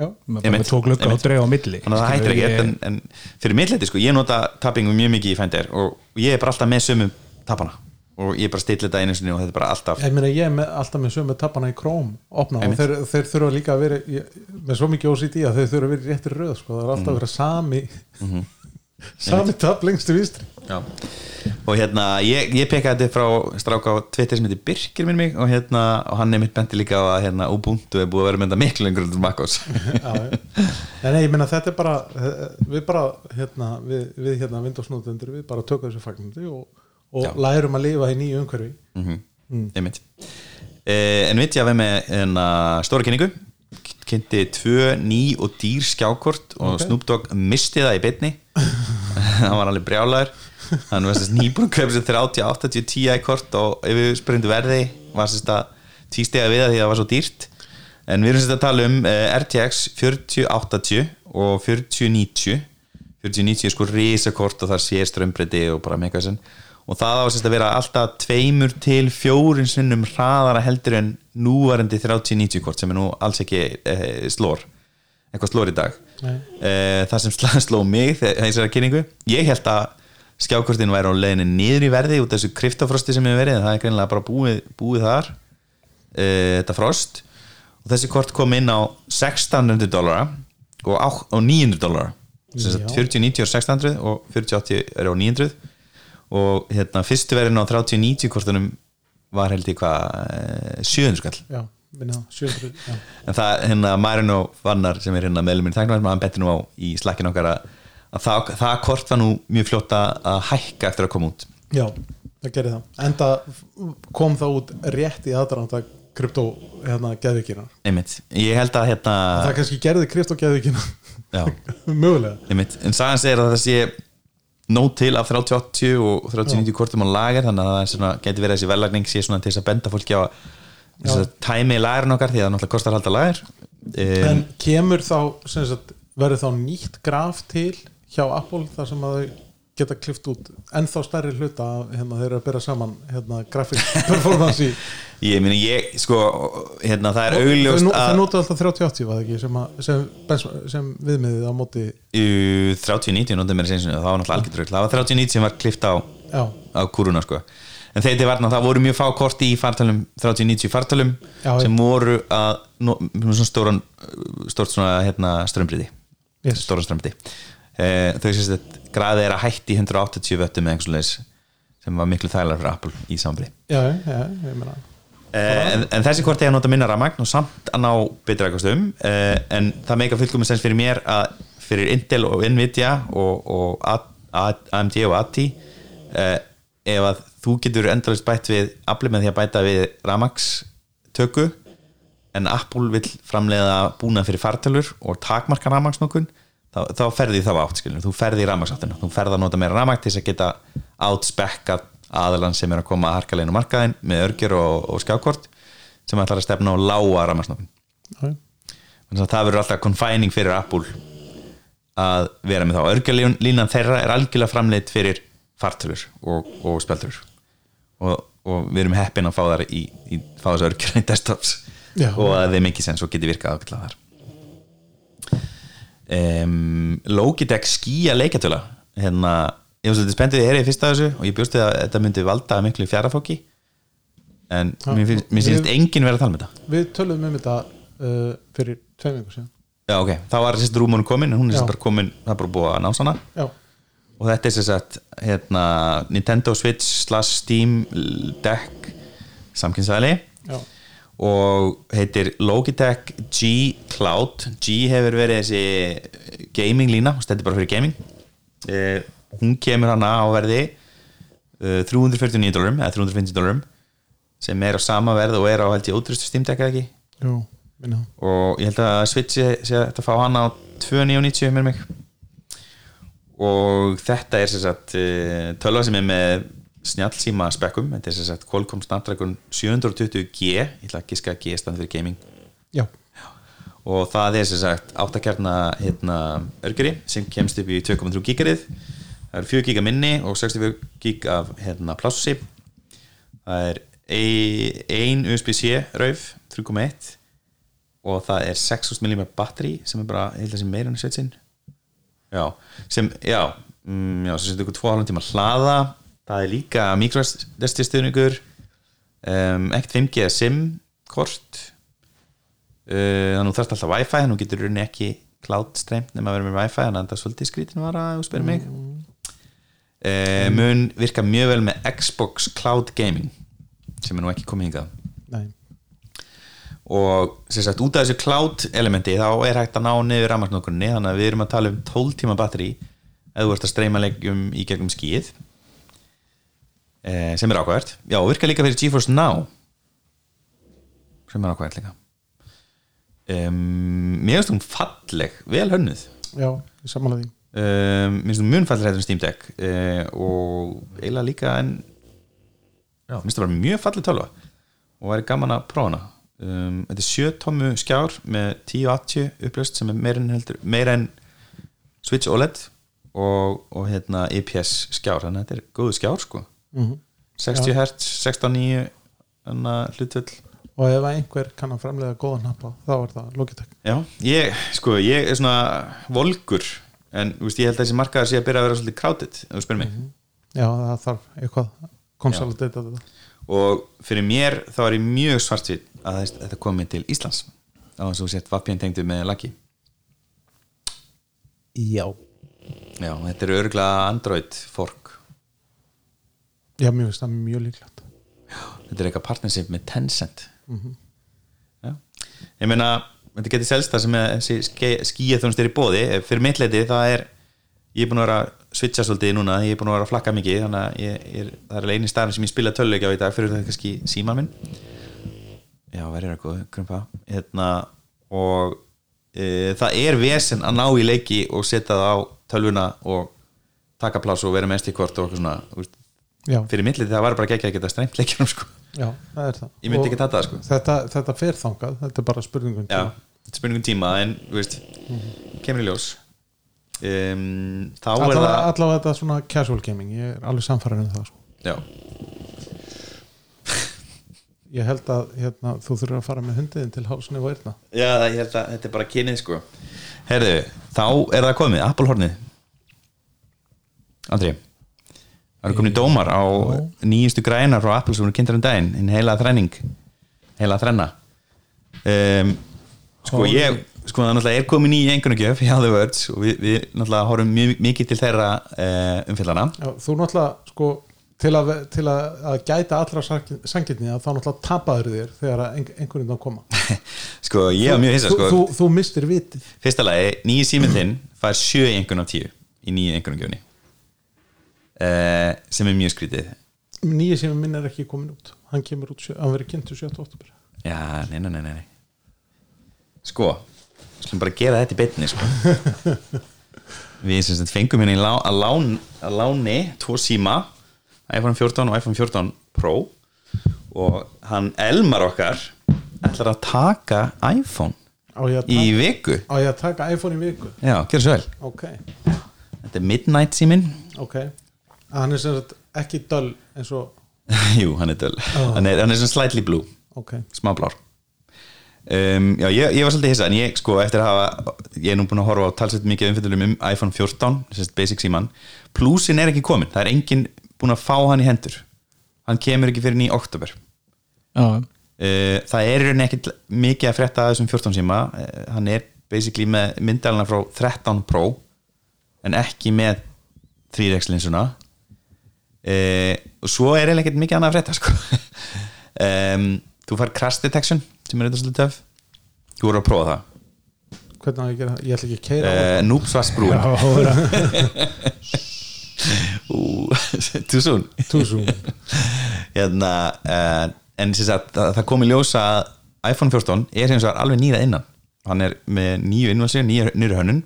Já, með, og einmitt. dreif á milli þannig að það hættir ekki ég- en, en fyrir myndleiti sko, ég nota tappingu mjög mikið í Finder og ég er bara alltaf með sömu tappana og ég er bara stilla þetta einu sinni og þetta er bara alltaf ég meina ég er með, alltaf með sömu tappana í Chrome opna og þeir, þeir þurfa líka að vera ég, með svo mikið OCD að þeir þurfa að vera réttir röð sko. það er alltaf að vera sami sami tapp lengst til vinstri. Já. og hérna ég, ég pekkaði þetta frá stráka á Twitter sem heitir Birkir minn mig og, hérna, og hann er mitt bendi líka á að hérna, Ubuntu er búið að vera þetta miklu lengur en Makkos [laughs] nei, ég meina þetta er bara eh, við bara, hérna, við, við hérna Windows-nótendur, við bara tökum þessu fagnandi og, og lærum að lifa í nýju umhverfi. Mm. einmitt. Eh, en veit ég að við með hérna, stóra kynningu kynnti tvö ný og dýr skjákort og Ok. Snoop Dogg misti það í bytni [laughs] hann var alveg brjálæður hann var sérst nýbúin að kaupa sér 30 80 10 kort og ef við spyrjum verði var að tvístega við það því að það var svo dýrt. En við erum sérst að tala um uh, RTX 4080 og 4090 4090 er sko risakort og það sér strömbreyti og bara mega þessin og það á sérst að vera alltaf tveimur til fjórin sinnum hraðara heldur en núvarandi 3090 kort sem er nú alls ekki uh, slór eitthvað slór í dag. Uh, það sem [laughs] sló mig þegar kynningu ég held að skjákortin væri á leiðinni niður í verði út af þessu kryptofrosti sem hefur verið það er greinilega bara búið, búið þar uh, þetta frost. Og þessi kort kom inn á 1600 dollara og, og 900 dollara. Sem sagt Já. 4090 er 600 og 4080 er á 900 og hérna fyrstu verðin á 3090 kortunum var held ég hvað eh, 700 skall. Já, minna, 700 já. en það hérna Marino Vannar sem er hérna meðluminn í tæknum hann betur nú á í slakkin okkar að, að það, það kort var nú mjög fljótt að hækka eftir að koma út. Já, það gerir það. Enda kom það út rétt í aðdraðanda kryptó hérna geðvíkina einmitt, ég held að hérna Það kannski gerði kryptó geðvíkina já, [laughs] mögulega. Einmitt, en sagan segir að það sé nót til af 3080 og 3090 kortum á lager þannig að það geti verið þessi verðlagning sé til þess að benda fólki á að tæmi í lagerin okkar því að það náttúrulega kostar halda lager um, En kemur þá, verður þá nýtt graf til hjá Apple þar sem að þau geta klift út ennþá stærri hluta hérna, þeir eru að bera saman hérna, grafik performance í [laughs] ég meni ég, sko hérna það er Þau augljóst að þau notu alltaf 3080 var það ekki sem, að, sem, sem viðmiðið á móti Jú, 3090 notum mér það var náttúrulega algjör rugl það var 3090 sem var klift á, á kúruna sko. en þegar þetta var það voru mjög fá korti í fartölum 3090 fartölum Já, sem voru að no, svona stóran stórt svona hérna, strömbriði Yes. stóran strömbriði e, þau sést að graðið er að hætti 180 vöttum með einhvers leis sem var miklu þægilega fyrir Apple í sambrið já, já, ég meina. Eh, en, en þessi er að nota minna rafmagn og samt að ná betra kostum uh, en það meika fullkomum sens fyrir mér að fyrir Intel og Nvidia og, og AMD og ATI uh, ef að þú getur endalist bætt við Apple með því að bæta við rafmagstöku en Apple vill framleiða búna fyrir fartölur og takmarka rafmagsnókun þá, þá ferði þá átt skilur, þú ferði í rafmagsáttina þú ferði að nota meira rafmagn til þess að geta outspekka aðalann sem er að koma að harkaleginu markaðin með örgjur og, og skjákort sem ætlar að stefna rafmagsnókun Já, þannig að það verður alltaf confining fyrir Apple að vera með þá. Örgjulínan þeirra er algjörlega framleitt fyrir fartölur og, og spjaldurur og, og við erum heppin að fá í, í fá þessu örgjur í desktops Já. og að þeim ekki sens og geti virkað ákveðlega þar um, Logitech skýja leikatöla hérna, ég var svolítið spenntið ég er í fyrsta þessu og ég bjósti að þetta myndi valda miklu fjarafóki en Já, mér, finnst- enginn vera að tala með þetta. Við töluðum um þetta uh, fyrir tveim vikur síðan. Já, ok, þá var sérst rúmunu komin hún er sérst bara komin, það er bara búið að nása hana Já, og þetta er sérst að hérna, Nintendo Switch slash Steam Deck samkynnsæli já, og heitir Logitech G Cloud. G hefur verið þessi gaming lína, stendur bara fyrir gaming. Eh, hún kemur hana á verði eh, 349 dólarum eða 350 dólarum sem er á sama verð og er á held ég Deck eða ekki? Jú, og ég held að Switch sé að fá hana á 2.990 með mig. Og þetta er sem sagt eh, tölva sem er með snjallsíma spekkum þetta er sem sagt Qualcomm Snapdragon 720G ég ætla að giska að G standi fyrir gaming. Já, og það er sem sagt áttakjarna hérna, örgeri sem kemst upp í 2,3 gigarið það er 4 giga minni og 64 gig af hérna, plássi það er ein- USB-C rauf 3,1 og það er 6.000 mm batteri sem er bara, ég held að sem meira en svetsinn já, sem, já mm, já, sem setur ykkur 2,5 tíma hlaða það er líka mikrostesti stuðningur um, ekkert 5G eða SIM kort. Uh, þannig að þú þarft alltaf Wi-Fi þannig að þú getur rauninni ekki cloud streymt nema að vera með Wi-Fi þannig að það er svolítið skrítin var að þú spyrir mig. Uh, mun virka mjög vel með Xbox Cloud Gaming sem er nú ekki komið hingað. Nei. og sem sagt út af þessu cloud elementi þá er hægt að ná niður rafmagnokkunni þannig að við erum að tala um 12 tíma batteri ef þú ert að streyma leikjum í gegnum skíð eh, sem er ákvæðert já, og virka líka fyrir GeForce Now. Sem er ákvæðert líka. Um, mér finnst hún falleg vel hönnuð. Já, ég samanlega því. Um, mér finnst hún mun falleg hættur en Steam Deck uh, og eiginlega líka en já, mér finnst það bara mjög falleg tölva. Og væri gaman að prófa hana. Um, þetta er 7 tómu skjár með 1080 upplöst sem er meira en, heldur, meira en Switch OLED og, og hérna IPS skjár. Þannig að þetta er góðu skjár sko Mhm. 60 Hz, 16.9 þannig að hlutvöld og ef einhver kann að framlega góðan nappa þá er það Logitech. Já, ég, sko, ég er svona volgur en þú veist, ég held að þessi markaðar sé að byrja að vera svolítið crowded, ef þú spyrir mig. Já, það þarf eitthvað konsolidata þetta. Og fyrir mér þá er ég mjög svartsvít að þess- þetta komi til Íslands. Á þess að þú sett VPN tengdu með laki Já. Já, þetta er örgulega Android fork Já, mér finnst það mjög líklegt. Þetta er eitthvað partnership með Tencent. Já, ég meina þetta getur selst það sem skíja þjónust er í bóði, fyrir mitt leiti það er, ég er búin að vera að switcha svolítið núna, ég er búin að vera að flakka mikið þannig að ég, ég, það er eini staðan sem ég spila töluleikja á í dag fyrir það kannski síman minn. Já, verður góð, krumpa. Hérna, og e, það er vesen að ná í leiki og setja það á tölvuna og taka pláss og vera með stíkvort og eitthvað svona, Já, fyrir leiti það var bara ekki að geta strengt leikjum sko. já, það er það. Ég myndi ekki taka það, sko. þetta, þetta fer þangað, þetta er bara spurningum Já, þetta er spurningum tíma en veist, kemur í ljós. Um, þá er Allavega, það allavega þetta svona casual gaming ég er alveg samfærin um það sko. já, [laughs] ég held að hérna, þú þurfur að fara með hundiðin til hálsni og erna já, ég held að þetta er bara kynið sko. Herðu, þá er það komið, Apple hornið Andri Það eru komin dómar á nýjustu grænar frá Apple sem eru kynntar um daginn en heila þrenning heila þrenna. Um, sko ég sko það náttúrulega er komin í einhvernugjöf hjá The Words og við, við náttúrulega horfum mjög, mikið til þeirra uh, umfyllana Já, þú náttúrulega sko til að, til að, að gæta allra sangirni að þá náttúrulega tapaður þér þegar einhvern veginn koma. [laughs] Sko ég var mjög hissa þú, sko. þú, þú mistir vitið. Fyrsta lagi, nýji síminn þinn fær sjö einhvern af tíu í nýju einhvern uh, sem er mjög skrítið. Nýja sem minn er ekki komin út. Hann kemur út, hann verður kynnt 7. oktober já, nei, nei, nei, sko, skulum bara gera þetta í beinni sko. [laughs] við sem sagt fengum hérna lá, að, lán, að láni tvo síma iPhone 14 og iPhone 14 Pro. Og hann Elmar okkar ætlar að taka iPhone að í taka, viku. á ég að taka iPhone í viku? Já, gjör svo vel. Ok, þetta er Midnight síminn. Ok hann er sem sagt ekki döl eins og [laughs] Jú, hann er döl hann, er, hann er svona slightly blue, ok, smá blár. Um, Já, ég, ég var svolítið hissa en ég sko eftir að hafa ég er nú búin að horfa á talsett mikið umfyllum um iPhone 14 sérst basic síman plusin er ekki komin, það er enginn búin að fá hann í hendur. Hann kemur ekki fyrir í oktober Já, Uh, það er í rauninni ekkit mikið að frétta af þessum 14 síma. Uh, hann er basically með myndalina frá 13 Pro en ekki með 3x linsuna og svo er eiginlega ekkit mikið annað að frétta sko. [laughs] um, þú fær crash detection sem er þetta svolítið töf þú voru að prófa það. Hvernig á ég að gera það? Ég ætla ekki að keira uh, Noob Svarsbrúin too soon. Túsum [laughs] hérna, uh, en sagt, það, kom í ljósa að iPhone 14 er hins vegar alveg nýrað innan. Hann er með nýju innvarsir, nýju hönnun.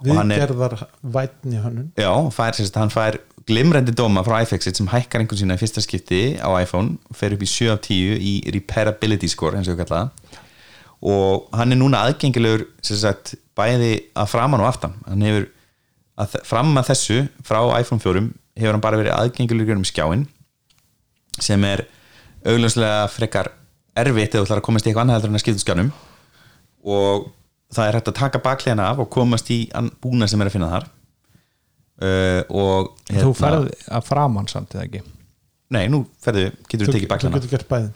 Og hann er, viðgerðar vætni hönnun. Já, fær, sagt, hann fær glimrendi dóma frá iFixit sem hækkar einhvern sína í fyrsta skipti á iPhone fer upp í 7 af 10 í repairability score eins og við kalla það. Og hann er núna aðgengilegur sagt, bæði að framan og aftan. Hann hefur að, fram að þessu frá iPhone 4 hefur hann bara verið aðgengilegur um skjáin sem er augljóslega frekar erfitt eða þú ætlar að komast í eitthvað annað en að skipta skjánum. Og það er hægt að taka baklegana af og komast í búna sem er að finna þar uh, og Þú ferð að framann samt eða ekki? Nei, nú ferðu, getur þú tekið þú baklana getur gert bæðin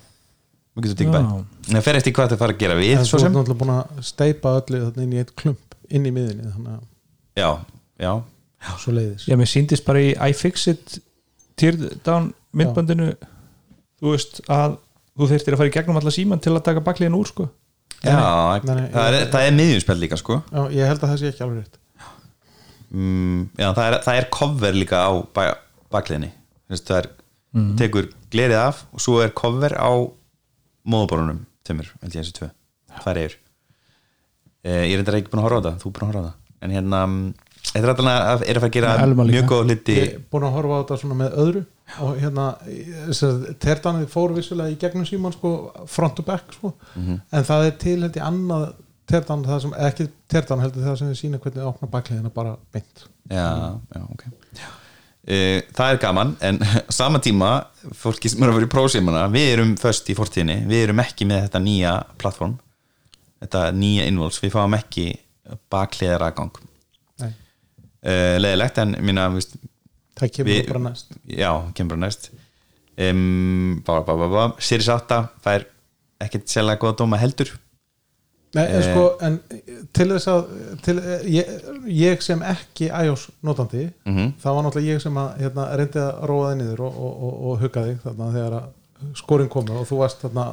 Þú getur tekið bæði. Það fer eftir hvað það fara að gera við en svo svo er náttúrulega búin að steipa öllu þarna inn í eitt klump inn í miðinni þannig Já, já, að svo leiðis Já, mér síndist bara í iFixit teardown myndbandinu þú veist að þú þurftir að fara í gegnum alla síman til að taka baklíðin úr sko. Já Nei, nei, það, er, það er miðjumspell líka sko. Já, ég held að það sé ekki alveg rétt mm, Já, það er, það er cover líka á bakliðinni. Það er, tekur glerið af og svo er cover á móðuborunum tömur, held ég þessi tvö. Það er yfir. Eh, Ég er reyndar ekki búin að horfa á það, þú er búin að horfa á það. En hérna, mm, þetta er alltaf að er að fara að gera mjög góð hluti Ég er búin að horfa á þetta svona með öðru og hérna, tertanið fór vissulega í gegnum síman sko, front to back sko. Mhm. en það er til held ég annað tertan, það sem, ekki tertan heldur það sem við sína hvernig opna bakliðina bara beint. Já, já, ok. Uh, það er gaman en [laughs] sama tíma, fólki sem eru að vera í prófsímana við erum först í fortíðinni við erum ekki með þetta nýja plattform þetta nýja innvols, við fáum ekki bakliðar aðgang uh, leðilegt en minna, veist, það kemur Við- bara næst. Já, kemur bara næst. Um, bá, bá, bá. Series 8 fær ekkert sérlega góða dóma heldur Nei, en Eh. sko, en til þess að til, ég, ég sem ekki iOS notandi, Mhm. það var náttúrulega ég sem að hérna, reyndi að róa þig niður og, og, og, og hugga þig þarna þegar skorinn komu og þú varst þarna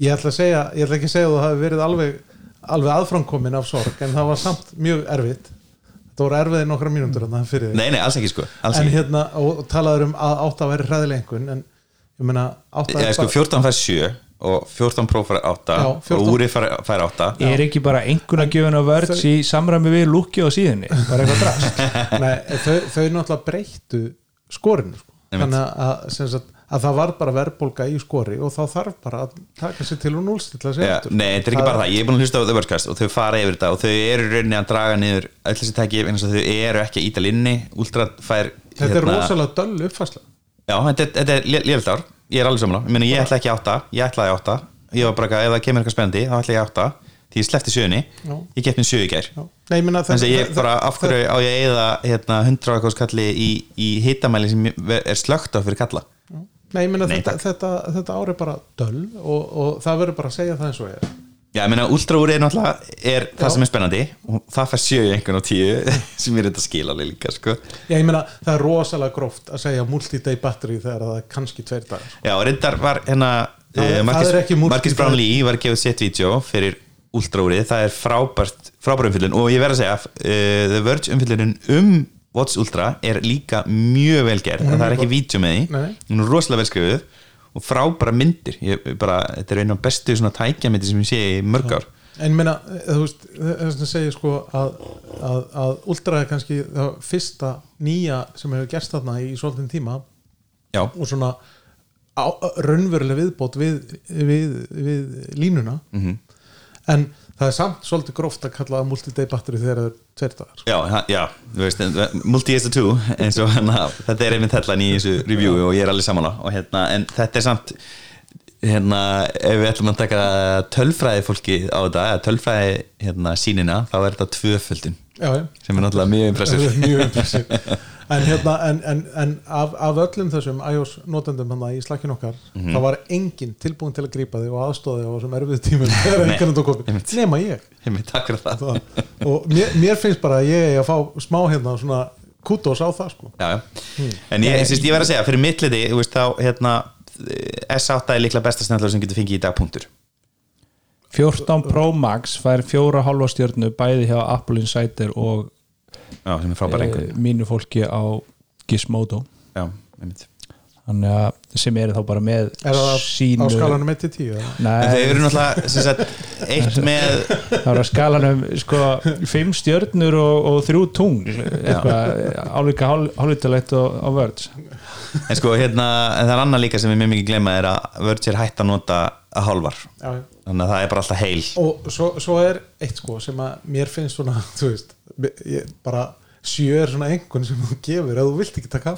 ég ætla segja, ég ætla ekki að segja að þú hafi verið alveg, alveg aðframkomin af sorg en það var samt mjög erfitt þetta voru erfiðið nokkra mínútur þarna fyrir þig nei, nei, alls ekki sko alls en ekki. hérna, og talaður um að átt að vera hræðileg einhvern en ég meina Já, sko, 14 fær 7 og 14 Pro fær 8 Já, 14. og úri fær, fær 8 Er ekki bara einhverna gjöfun á vörds í samræmi við lúki á síðunni. Bara eitthvað drast [laughs] Nei, þau, þau náttúrulega breyttu skorinu sko. Þannig að, sagt, að það var bara verðbólga í skori og þá þarf bara að taka sér til og núlstilla Já, aftur. nei, þetta er ekki bara það, ég er búin að hlusta á The Worldcast og þau fara yfir þetta og þau eru í rauninni að draga niður öll þessi tæki þau eru ekki að íta linni. Ultra fær þetta er hérna- rosalega döll uppfæsla Já, þetta, þetta er lélilt ár, ég er alveg samla ég, ég ætla ekki átta, ég ætlaði átta. Ég var bara ekki, ef það kemur eitthvað spennandi þá ætla ég átta. Því ég sleppti sjöunni, ég gett minn sjö í gær. Ég þannig að ég bara af hverju á ég eða hérna, 100 og eitthvað skalli í, í hitamæli sem er slögt á fyrir kalla? Nei, ég meina, Nei, þetta, þetta, þetta ár er bara döll og, og það verður bara að segja það eins og er Já, ég meina, Ultra úr er náttúrulega er það sem er spennandi. Og það fær sjö í einhvern og tíu [laughs] sem er þetta skil alveg líka, sko. Já, ég meina, það er rosalega gróft að segja multi-day battery þegar það er kannski tveir dagar. Já, og reyndar var hérna það Marcus, Brownlee var gefa sitt vídeo fyrir Ultra úrið, það er frábært frábært umfyllun og ég verð að segja uh, The Verge umfyllunin um Watch Ultra er líka mjög vel gerð. Hún er það er ekki vídeo með því, hún er rosalega vel skrifuð og frábæra myndir. Ég, bara, þetta er einu af bestu tækjamyndir sem ég sé í mörg ár. En ég meina, þú veist, þess að segja sko að, að, að Ultra er kannski það fyrsta nýja sem hefur gerst þarna í svolítinn tíma. Já, og svona raunveruleg viðbót við, við, við línuna. Mhm. en það er samt svolítið gróft að kalla það multi-day battery þegar það er tveir dagar já, já þú veist, multi is the two eins og hérna, þetta er einmitt hellan í þessu review og ég er alveg saman á og hérna, en þetta er samt hérna, ef við ætlum að taka tölfræði fólki á þetta tölfræði hérna, sínina, þá er þetta já sem er náttúrulega mjög impressiv [laughs] mjög impressiv en, hérna, en, en, en af, af öllum þessum iOS notendum hann í slakkin okkar Mhm. þá var enginn tilbúin til að grípa þig og aðstóði á þessum erfið tímum. [laughs] Nema ég. Einmitt, takk fyrir það. Það. og mér, mér finnst bara að ég að fá smá hérna svona kútos á það sko. Já, já. en ég, ég, ég verð að segja, fyrir mitt liti þú veist, þá, hérna S8 er líklega besta snjallur sem getur fengið í dag punktur. 14 Pro Max fær fjóra hálfa stjörnu bæði hjá Apple Insider og já, er e, mínu fólki á Gizmodo. Já, þannig að sem eru þá bara með er það sínu á skalanum 1-10 eða? En þau Nei, eru náttúrulega sem sagt, eitt með það var að skalanum sko, fimm stjörnur og, og þrjú tungl. Eitthvað álíka hálfvitalegt á, á Words en sko hérna en það er annað líka sem við mjög mikið glemma er að Virgil hætt að nota að hálfar. Já, já. þannig að það er bara alltaf heil. Og svo, svo er eitt sko sem að mér finnst svona, [laughs] þú veist ég, bara sjö er svona engun sem þú gefur að þú vilt ekki taka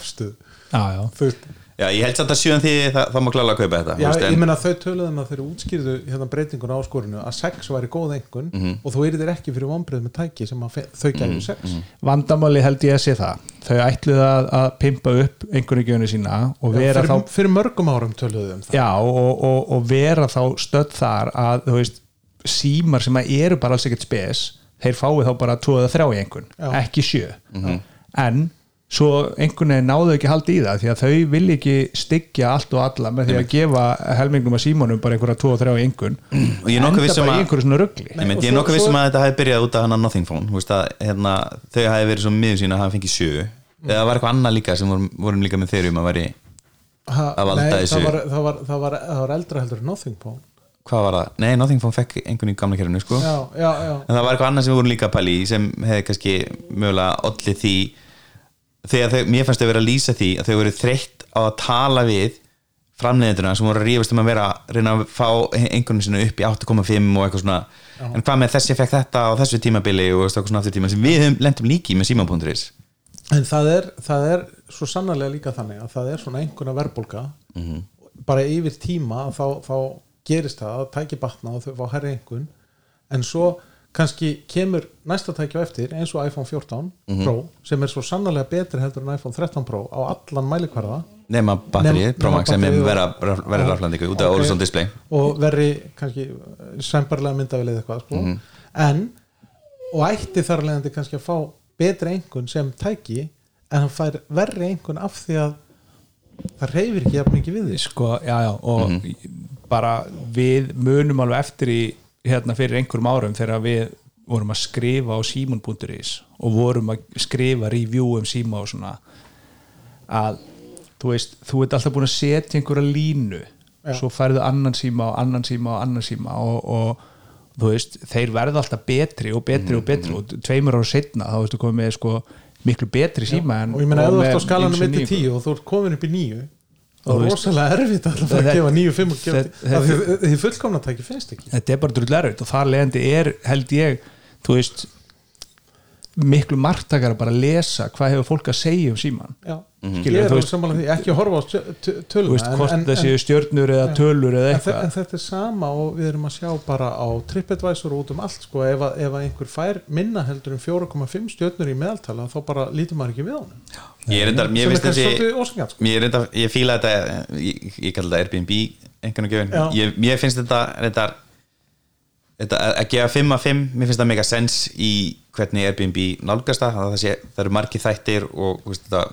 já, þú veist, já ég held samt að sjöðan því það, það má klála að kaupa þetta já, veist, ég en, meina þau töluðum að þeir útskýrðu hérna breytingun á skorinu að sex væri góð engun Mhm. og þú eru þér ekki fyrir vonbreið með tæki sem þau gæðu sex. vandamáli held ég að sé það. Þau ætluðu að, að pimpa upp einhverju gjönu sína og Já, vera fyrir, þá fyrir mörgum árum töluðum það. Já, og, og, og vera þá stödd þar að þú veist símar sem að eru bara alls ekkert spes þeir fái þá bara tvo eða þrjá í einhvern Já. ekki sjö. En svo einhvern veginn náðu ekki haldi í það því að þau vilja ekki styggja allt og alla með því að gefa helmingnum að símanum bara einhverja tvo og þrjá í [clears throat] einhvern og ég er nokkuð vissum að Ég, og er nokkuð vissum að þetta hafi byrjað út af hana Nothing Phone. Veist að, hérna, þau hafi verið svo miður sína að hafa fengið sjö. Eða var eitthvað annað líka sem vorum, vorum líka með þeirri um að veri Ha, Að valda nei, þessu. það var, það, var, það, var, það var eldra heldur Nothing Phone. Hvað var það? Nei, Nothing Phone fekk einhvern í gamla kerfinu sko. já, já, já, en það var eitthvað annað sem við vorum líka að í sem hefði kannski mögulega allir því þegar þau, mér fannst þau vera að lýsa því að þau voru þreytt á að tala við framleiðendurna sem voru að rífast um að vera reyna að fá einhvern sinu upp í 8,5 og eitthvað svona. En hvað með þessi fekk þetta á þessu tímabili og eitthvað svona aftur tíma sem við lendum líki með síma.is en það er, það er svo sannarlega líka þannig að það er svona einhverja verðbólka Mhm. bara yfir tíma þá, þá gerist það að tæki batna og þau fá herri einhvern en svo kannski kemur næsta tæki á eftir eins og iPhone 14 Mhm. Pro sem er svo sannarlega betri heldur en iPhone 13 Pro á allan mælikvarða nema batterið, Pro Max sem er Já. raflandingu út af Ok. Horizon Display og verri kannski sembarlega myndavælið eitthvað sko. Mhm. en og ætti þar leðandi kannski að fá betri einhvern sem tæki en hann fær verri einhvern af því að það reyfir ekki jafn mikið við því sko, já, já, og bara við munum alveg eftir í hérna fyrir einhverjum árum þegar við vorum að skrifa á símun.is og vorum að skrifa review um síma og svona að þú veist, þú ert alltaf búin að setja einhverja línu Já. svo færðu annan síma og annan síma og annan síma og, og þú veist, þeir verða alltaf betri og betri og betri og tveimur ára setna þá veistu komið með sko miklu betri síma en, og ég meina ef þú ert á skalanum ýmsum 1 til nýjungum. 10 og þú ert komin upp í 9 þú er rosalega erfitt fara að Það- gefa 9, 5 og gefa það- 10 af því því fullkomna tæki finnst ekki. Þetta er bara drullerut og þar leðandi er held ég, þú veist miklu margtakar að bara lesa hvað hefur fólk að segja um síman Já, Skilur, ég er veist- því, ekki að horfa á töluna veist, hvort en, það séu stjörnur eða tölur eða en, þe- en eitthvað þetta er sama og við erum að sjá bara á TripAdvisor og út um allt sko, ef, að, ef að einhver fær minna heldur en 4,5 stjörnur í meðaltala þá bara lítur maður ekki við honum. Ég er reyndar, mér finnst þessi sko. Mér er reynda, ég fíla þetta ég, ég kalla þetta Airbnb einhvern veginn ég, mér finnst þetta, þetta, þetta að gefa 5 af 5 mér finnst það mega sens í hvernig Airbnb nálgast það það, sé, það eru margir þættir og veist, þetta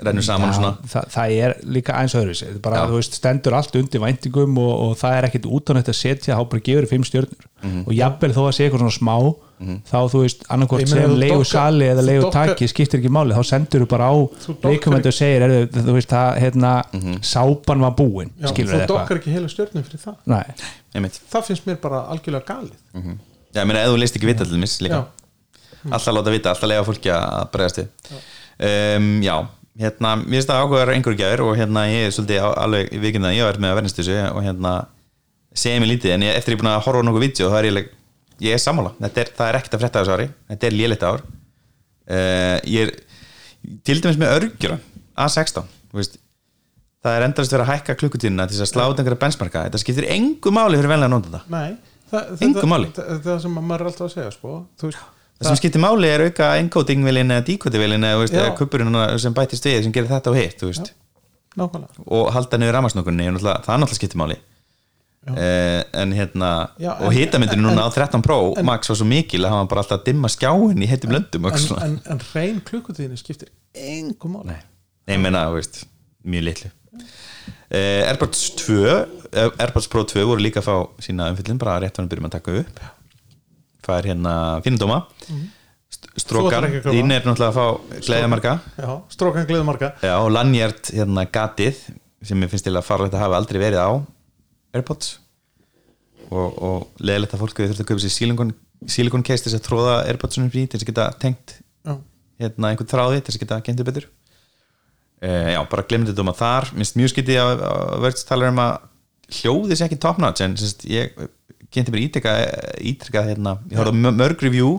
rennur saman og svona. það, það er líka eins öðru þetta er bara, Já. þú veist, stendur allt undir væntingum og, og það er ekkit út á þetta að setja þá bara gefur þér fimm stjörnur. Mhm. og jafnvel þó að sé eitthvað svona smá þá þú veist, meina, sem þú dokkar- sali eða þú dokkar- taki skiptir ekki máli, þá sendur þú bara á Þú dokkar leikumendu og segir, er, þú veist, það hérna, Mhm. sápan var búin. Já, skilur þú þið dokkar eitthvað ekki heila stjörnum fyrir það. Nei. einmitt. það finnst mér bara algjörlega galið. Já, ég meina, ef þú leist ekki vita til mis líka. Alltaf láta vita, alltaf lega fólki að bregðast við. Um, já, hérna mér finnst það ákveðar einhverjum gæður og hérna ég er svolítið alveg að ég var með að verðast þessu og hérna segja mér lítið en ég, eftir ég er búin að horfa á nokkuð vídeo þá er ég, ég er sammála, þetta er, það er ekkert að frétta þessu ári, þetta er lélitt ár. Uh, ég er til dæmis með örgjura A16 þú veist. Það er endast verið að hækka klukkutíðina til að sláta einhverja benchmarka, þetta skiptir engu máli fyrir venlega nótanda Nei, það, það- það, það, það sem maður er alltaf að segja sko. Þú veist, Það sem skiptir máli er auka encoding-vilin eða decoding-vilin eða, kuppurinn sem bætist við sem gerir þetta og hitt og halda niður rafmagsnókunni það er náttúrulega skiptir máli. Eh, en hérna Já, og en- hitamyndinu en- núna á 13 Pro en- Max var svo mikil að hafa bara alltaf dimma skjáin í heitum löndum og en, en, en reyn klukkutíðinni skiptir engum máli. Nei, Nei, þú veist, mjög litlu. Uh, Airpods 2 eh, Airpods Pro 2 voru líka að fá sína umfyllin, bara rétt hann byrjum að taka upp er hérna að kaupa? þín er náttúrulega að fá gleðamarka Já, strókan gleðumarka Já, og lanyard hérna gatið sem ég finnst til að fara að hafa aldrei verið á Airpods. Og, og leðilegt að fólk við þurftu að kaupa sér silikon, case til þess að tróða Airpodsunum í til þess að geta tengt hérna einhvern þráði til þess að geta gentu betur. Uh, já, bara glemdi þetta um að þar. Minnst mjög skytið að, að verðs talar um að hljóðis ekki top notch en ég geti mér ítreka hérna, ég horfði mörg review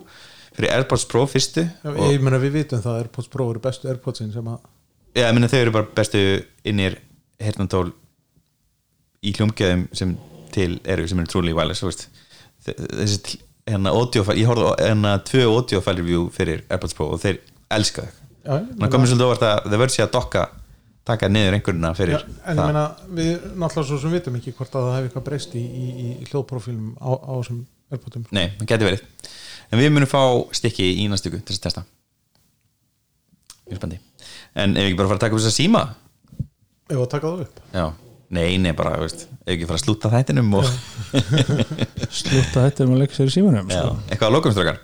fyrir AirPods Pro fyrstu Já, ég meina við vitum það að AirPods Pro eru bestu AirPodsin sem að Já, ég meina þau eru bara bestu innir hernandól í hljómgjöðum sem til eru sem eru trúlega wireless veist. Þe- þessi hérna audiofæl, ég horfði hérna tvö audiofæl review fyrir AirPods Pro og þeir elska þau þannig komið svolítið óvart að það verður sér að dokka taka niður einhverjuna Já, fyrir en ég meina, við náttúrulega svo sem vitum ekki hvort að það hefði eitthvað breyst í, í, í hljóðprofílum á, á þessum AirPodum Nei, það getur verið. En við munum fá stykki í næstu ykkur til þess að testa. Mjög spandi En ef við ekki bara fara að taka upp þess að síma Ef að taka það upp? Já, nei, nei, bara, veist Ef ekki fara að slúta þættinum og [laughs] slúta þetta um að leggja sér í símanum Já, sko. eitthvað að lokumstrakar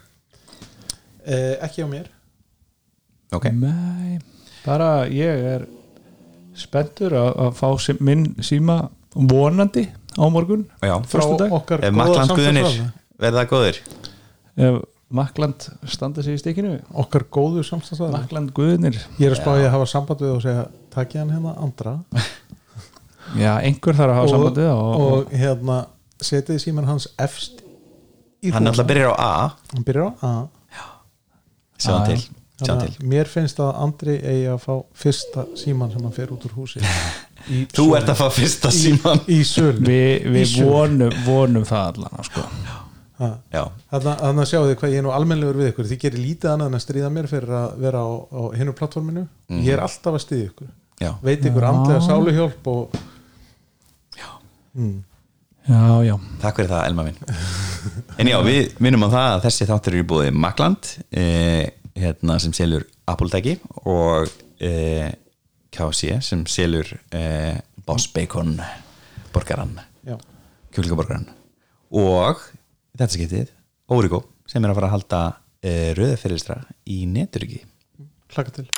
eh, Ekki á mér. Ok, Nei, bara ég er spenntur að, að fá sí, minn síma vonandi á morgun já. frá okkar Ef góða samstarfsraðna verða góðir? Ef Makland standa sig í stikinu. Okkar góðu samstagsraðna Makland guðinir Ég er að spáði að hafa samband við og segja takk ég hann hérna andra. [laughs] Já, einhver þarf að hafa og, sambandið og, og, hérna setið síman hans efst í Hann rúm. alltaf byrjar á A. Hann byrjar á A. Sjá hann Já, til, Þannig mér finnst að Andri eigi að fá fyrsta síman sem hann fer út úr húsi. Í Þú ert að fá fyrsta síman í sölu. Við, Í við sölu. vonum, vonum það allan sko. Ha. Já, Þannig að sjáu þið hvað ég er nú almennlegur við ykkur. Þið gerir lítið annað en að stríða mér fyrir að vera á, á hinnu plattforminu Ég er alltaf að stríða ykkur. Já, Veit ykkur Já. andlega sáluhjálp og mm. Já, já. Takk fyrir það Elma minn En já, við minnum á það að þessi þáttur eru í búið Makland eh, hérna, sem selur Apple-tæki og eh, KC sem selur eh, Boss Bacon borgaran Já, kjúklingaborgaran og þetta skiptið Órigó sem er að fara að halda eh, rauðafyrirstra í neturiki hlaka til